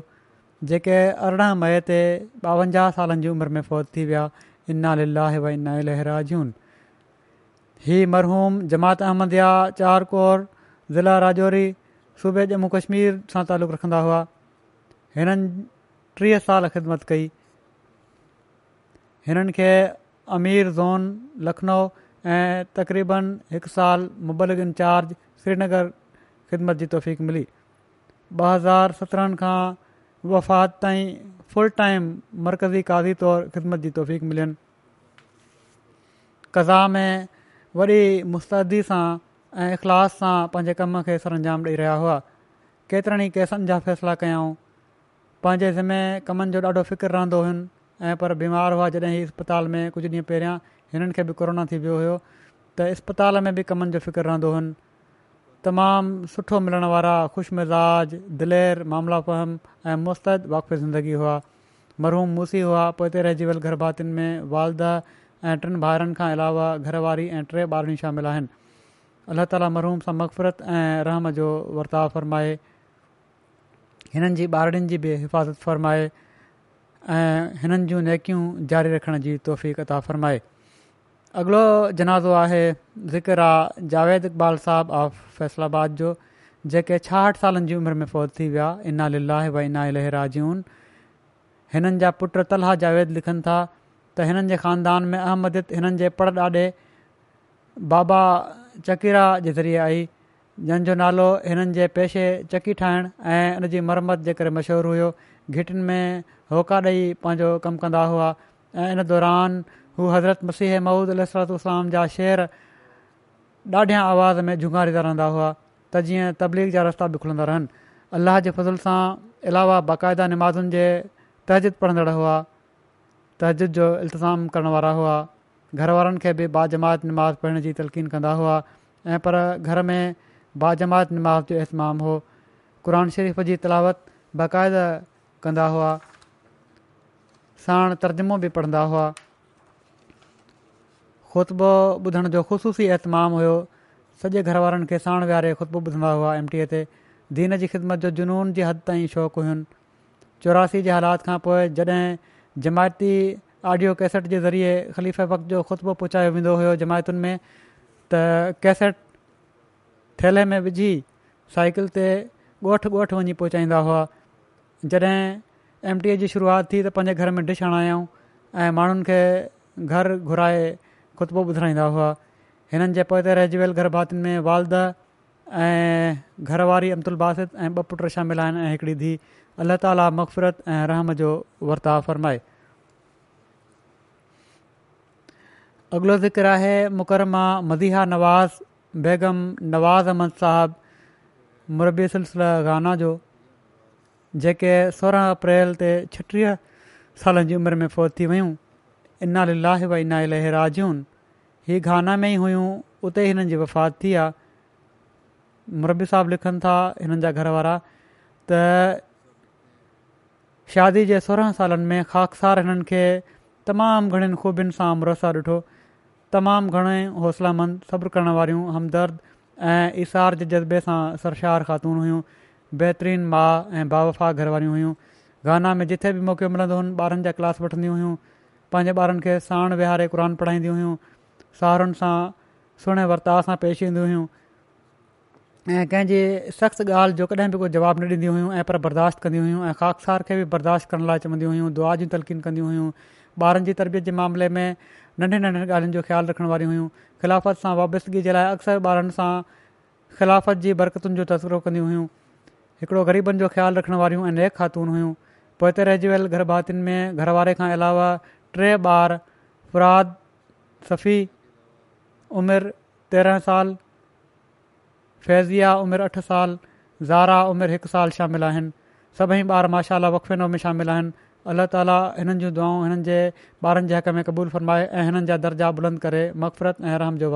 जेके अरिड़हं मई ते ॿावंजाह सालनि जी उमिरि में फ़ौत थी विया इन व इना लहरा जून ही मरहूम जमात अहमद या चारकौर ज़िला राजौरी सूबे जम्मू कश्मीर सां तालुक रखंदा हुआ हिननि टीह साल ख़िदमत कई हिननि अमीर ज़ोन लखनऊ ऐं तक़रीबन हिकु साल मुबलक इंचार्ज श्रीनगर ख़िदमत जी توفیق मिली ॿ हज़ार सत्रहनि वफ़ात ताईं फुल टाइम मर्कज़ी काज़ी तौरु ख़िदमत जी तौफ़ीक़ मिलनि कज़ा में वॾी मुस्तदी सां ऐं इख़लाफ़ सां कम खे सर अंजाम ॾेई रहिया हुआ केतिरनि ई केसनि जा फ़ैसिला कयाऊं पंहिंजे ज़िमे कमनि जो ॾाढो ऐं पर बीमार हुआ जॾहिं इस्पताल में कुझु ॾींहं पहिरियां हिननि खे बि कोरोना थी वियो हुयो त इस्पताल में बि कमनि जो फ़िकर रहंदो हुनि तमामु सुठो मिलण वारा ख़ुशि मिज़ाज दिलेर मामला फहम ऐं वाक़फ़ ज़िंदगी हुआ मरहूम मूसी हुआ पोइ हिते रहिजी वियल घर में वालदह ऐं टिनि भाउरनि खां अलावा घरवारी ऐं टे ॿार शामिल आहिनि अलाह ताली मरहूम सां मक़फ़रत ऐं रहम जो वर्ताव फ़रमाए हिननि जी ॿारनि जी बि हिफ़ाज़त फ़रमाए ऐं हिननि जूं नेकियूं जारी रखण जी तौफ़ी कथा फ़रमाए अॻिलो जनाज़ो आहे ज़िकर आहे जावेद इक़बाल साहब ऑफ फ़ैसलाबाद जो जेके छाहठि सालनि जी उमिरि में फ़ौज थी विया इना लाहे ब इना इलरा जून हिननि जा पुट तलहा जावेद लिखनि था त हिननि जे ख़ानदान में अहमद हिननि जे पर ॾाॾे बाबा चकीरा जे ज़रिए आई जंहिंजो नालो हिननि जे पेशे चकी ठाहिण ऐं उन जी मरम्मत जे करे मशहूरु हुयो में होका ॾेई पंहिंजो कमु कंदा हुआ ऐं इन दौरान हू हज़रत मसीह महूद अलतलाम जा शेर ॾाढियां आवाज़ में जुंगारींदा रहंदा हुआ त जीअं तबलीग जा रस्ता बि खुलंदा रहनि अलाह जे फज़िल सां अलावा बाक़ाइदा नमाज़ुनि जे तहज़िद पढ़ंदड़ हुआ तहजीद जो इल्तज़ाम करण वारा हुआ घर वारनि खे बि बाजमात नमाज़ पढ़ण जी तलक़ीन कंदा हुआ ऐं पर घर में बाजमात नमाज़ जो अहतमाम हो क़रान शरीफ़ जी तलावत बाक़ाइदा कंदा हुआ साण तर्जुमो बि पढ़ंदा हुआ ख़ुतो ॿुधण जो ख़ुशूसी ऐतमामु हुयो सॼे घर वारनि खे साण विहारे ख़ुतबू ॿुधंदा हुआ एम एमटीअ ते दीन जी ख़िदमत जो जुनून जे हद ताईं शौंक़ु हुयुनि चौरासी जे हालात खां पोइ जॾहिं जमायती ऑडियो कैसेट जे ज़रिए ख़लीफ़े वक़्त जो ख़ुतबो पहुचायो वेंदो हुयो जमायतुनि में त कैसेट थैले में विझी साइकिल ते ॻोठ ॻोठु वञी पहुचाईंदा हुआ जॾहिं एम टी ए जी शुरूआति थी त पंहिंजे घर में डिश हणायऊं ऐं माण्हुनि खे घर घुराए ख़ुतबो ॿुधाईंदा हुआ हिननि जे पोइ त रहिजी वियल गरबातियुनि में वालद ऐं घरवारी अब्दुल बासित ऐं ॿ पुट शामिल आहिनि ऐं हिकिड़ी धीउ अल्लाह ताली मक़फ़रत ऐं रहम जो वर्ताव फ़रमाए अॻिलो ज़िक्र आहे मुकरमा मदीहा नवाज़ बेगम नवाज़ अहमद साहबु मुरबी सिलसिला गाना जो जेके सोरहं अप्रैल ते छटीह सालनि जी उमिरि में फोत थी वियूं इना लाह व इना वाईना राजून ही घाना में ई हुयूं उते ई हिननि जी वफ़ात थी आहे मुरबी साहिबु लिखनि था हिननि जा घर वारा त शादी जे सोरहं सालनि में ख़ाकसार हिननि खे तमामु घणनि खूबियुनि सां मरोसा ॾिठो तमामु घणे हौसलामंद मंद सब्र करण वारियूं हमदर्द ऐं इसार जे जज़्बे सां सरशार ख़ातून हुयूं بہترین माउ ऐं भाव घर वारियूं हुइयूं गाना में जिथे बि मौक़ो मिलंदो हुओ ॿारनि जा क्लास वठंदियूं हुयूं पंहिंजे ॿारनि खे साण विहारे क़ुर पढ़ाईंदियूं हुइयूं साहरनि सां सुहिणे वर्ताव सां पेश ईंदियूं हुयूं ऐं कंहिंजे सख़्तु ॻाल्हि जो कॾहिं बि कोई जवाबु न ॾींदी हुयूं ऐं पर बर्दाश्त कंदी हुयूं ऐं ख़ाकसार खे बि बर्दाश्त करण लाइ चवंदियूं हुयूं दुआ जी तलकीन कंदी हुयूं ॿारनि जी तरबियत जे मामले में नंढे नंढे ॻाल्हियुनि जो ख़्यालु रखण वारियूं हुयूं खिलाफ़त सां वाबस्तगी जे लाइ अक्सर ॿारनि सां खिलाफ़त जी बरकतुनि जो तस्करो कंदियूं हुयूं हिकिड़ो ग़रीबनि जो ख़्यालु रखण वारियूं ऐं नेक ख़ातून हुयूं पोए ते रहिजी वियल गरभातियुनि में घर वारे खां अलावा टे ॿार फराद सफ़ी उमिरि तेरहं साल फैज़िया उमिरि अठ साल ज़ारा उमिरि हिकु साल शामिल आहिनि सभई ॿार माशाला वक़फ़ेनो में शामिल आहिनि अल्ला ताली हिननि जूं दुआऊं हिननि जे ॿारनि जे हक़ में क़बूलु फ़रमाए ऐं हिननि जा दर्जा बुलंद करे मक़फ़रत ऐं रहम जो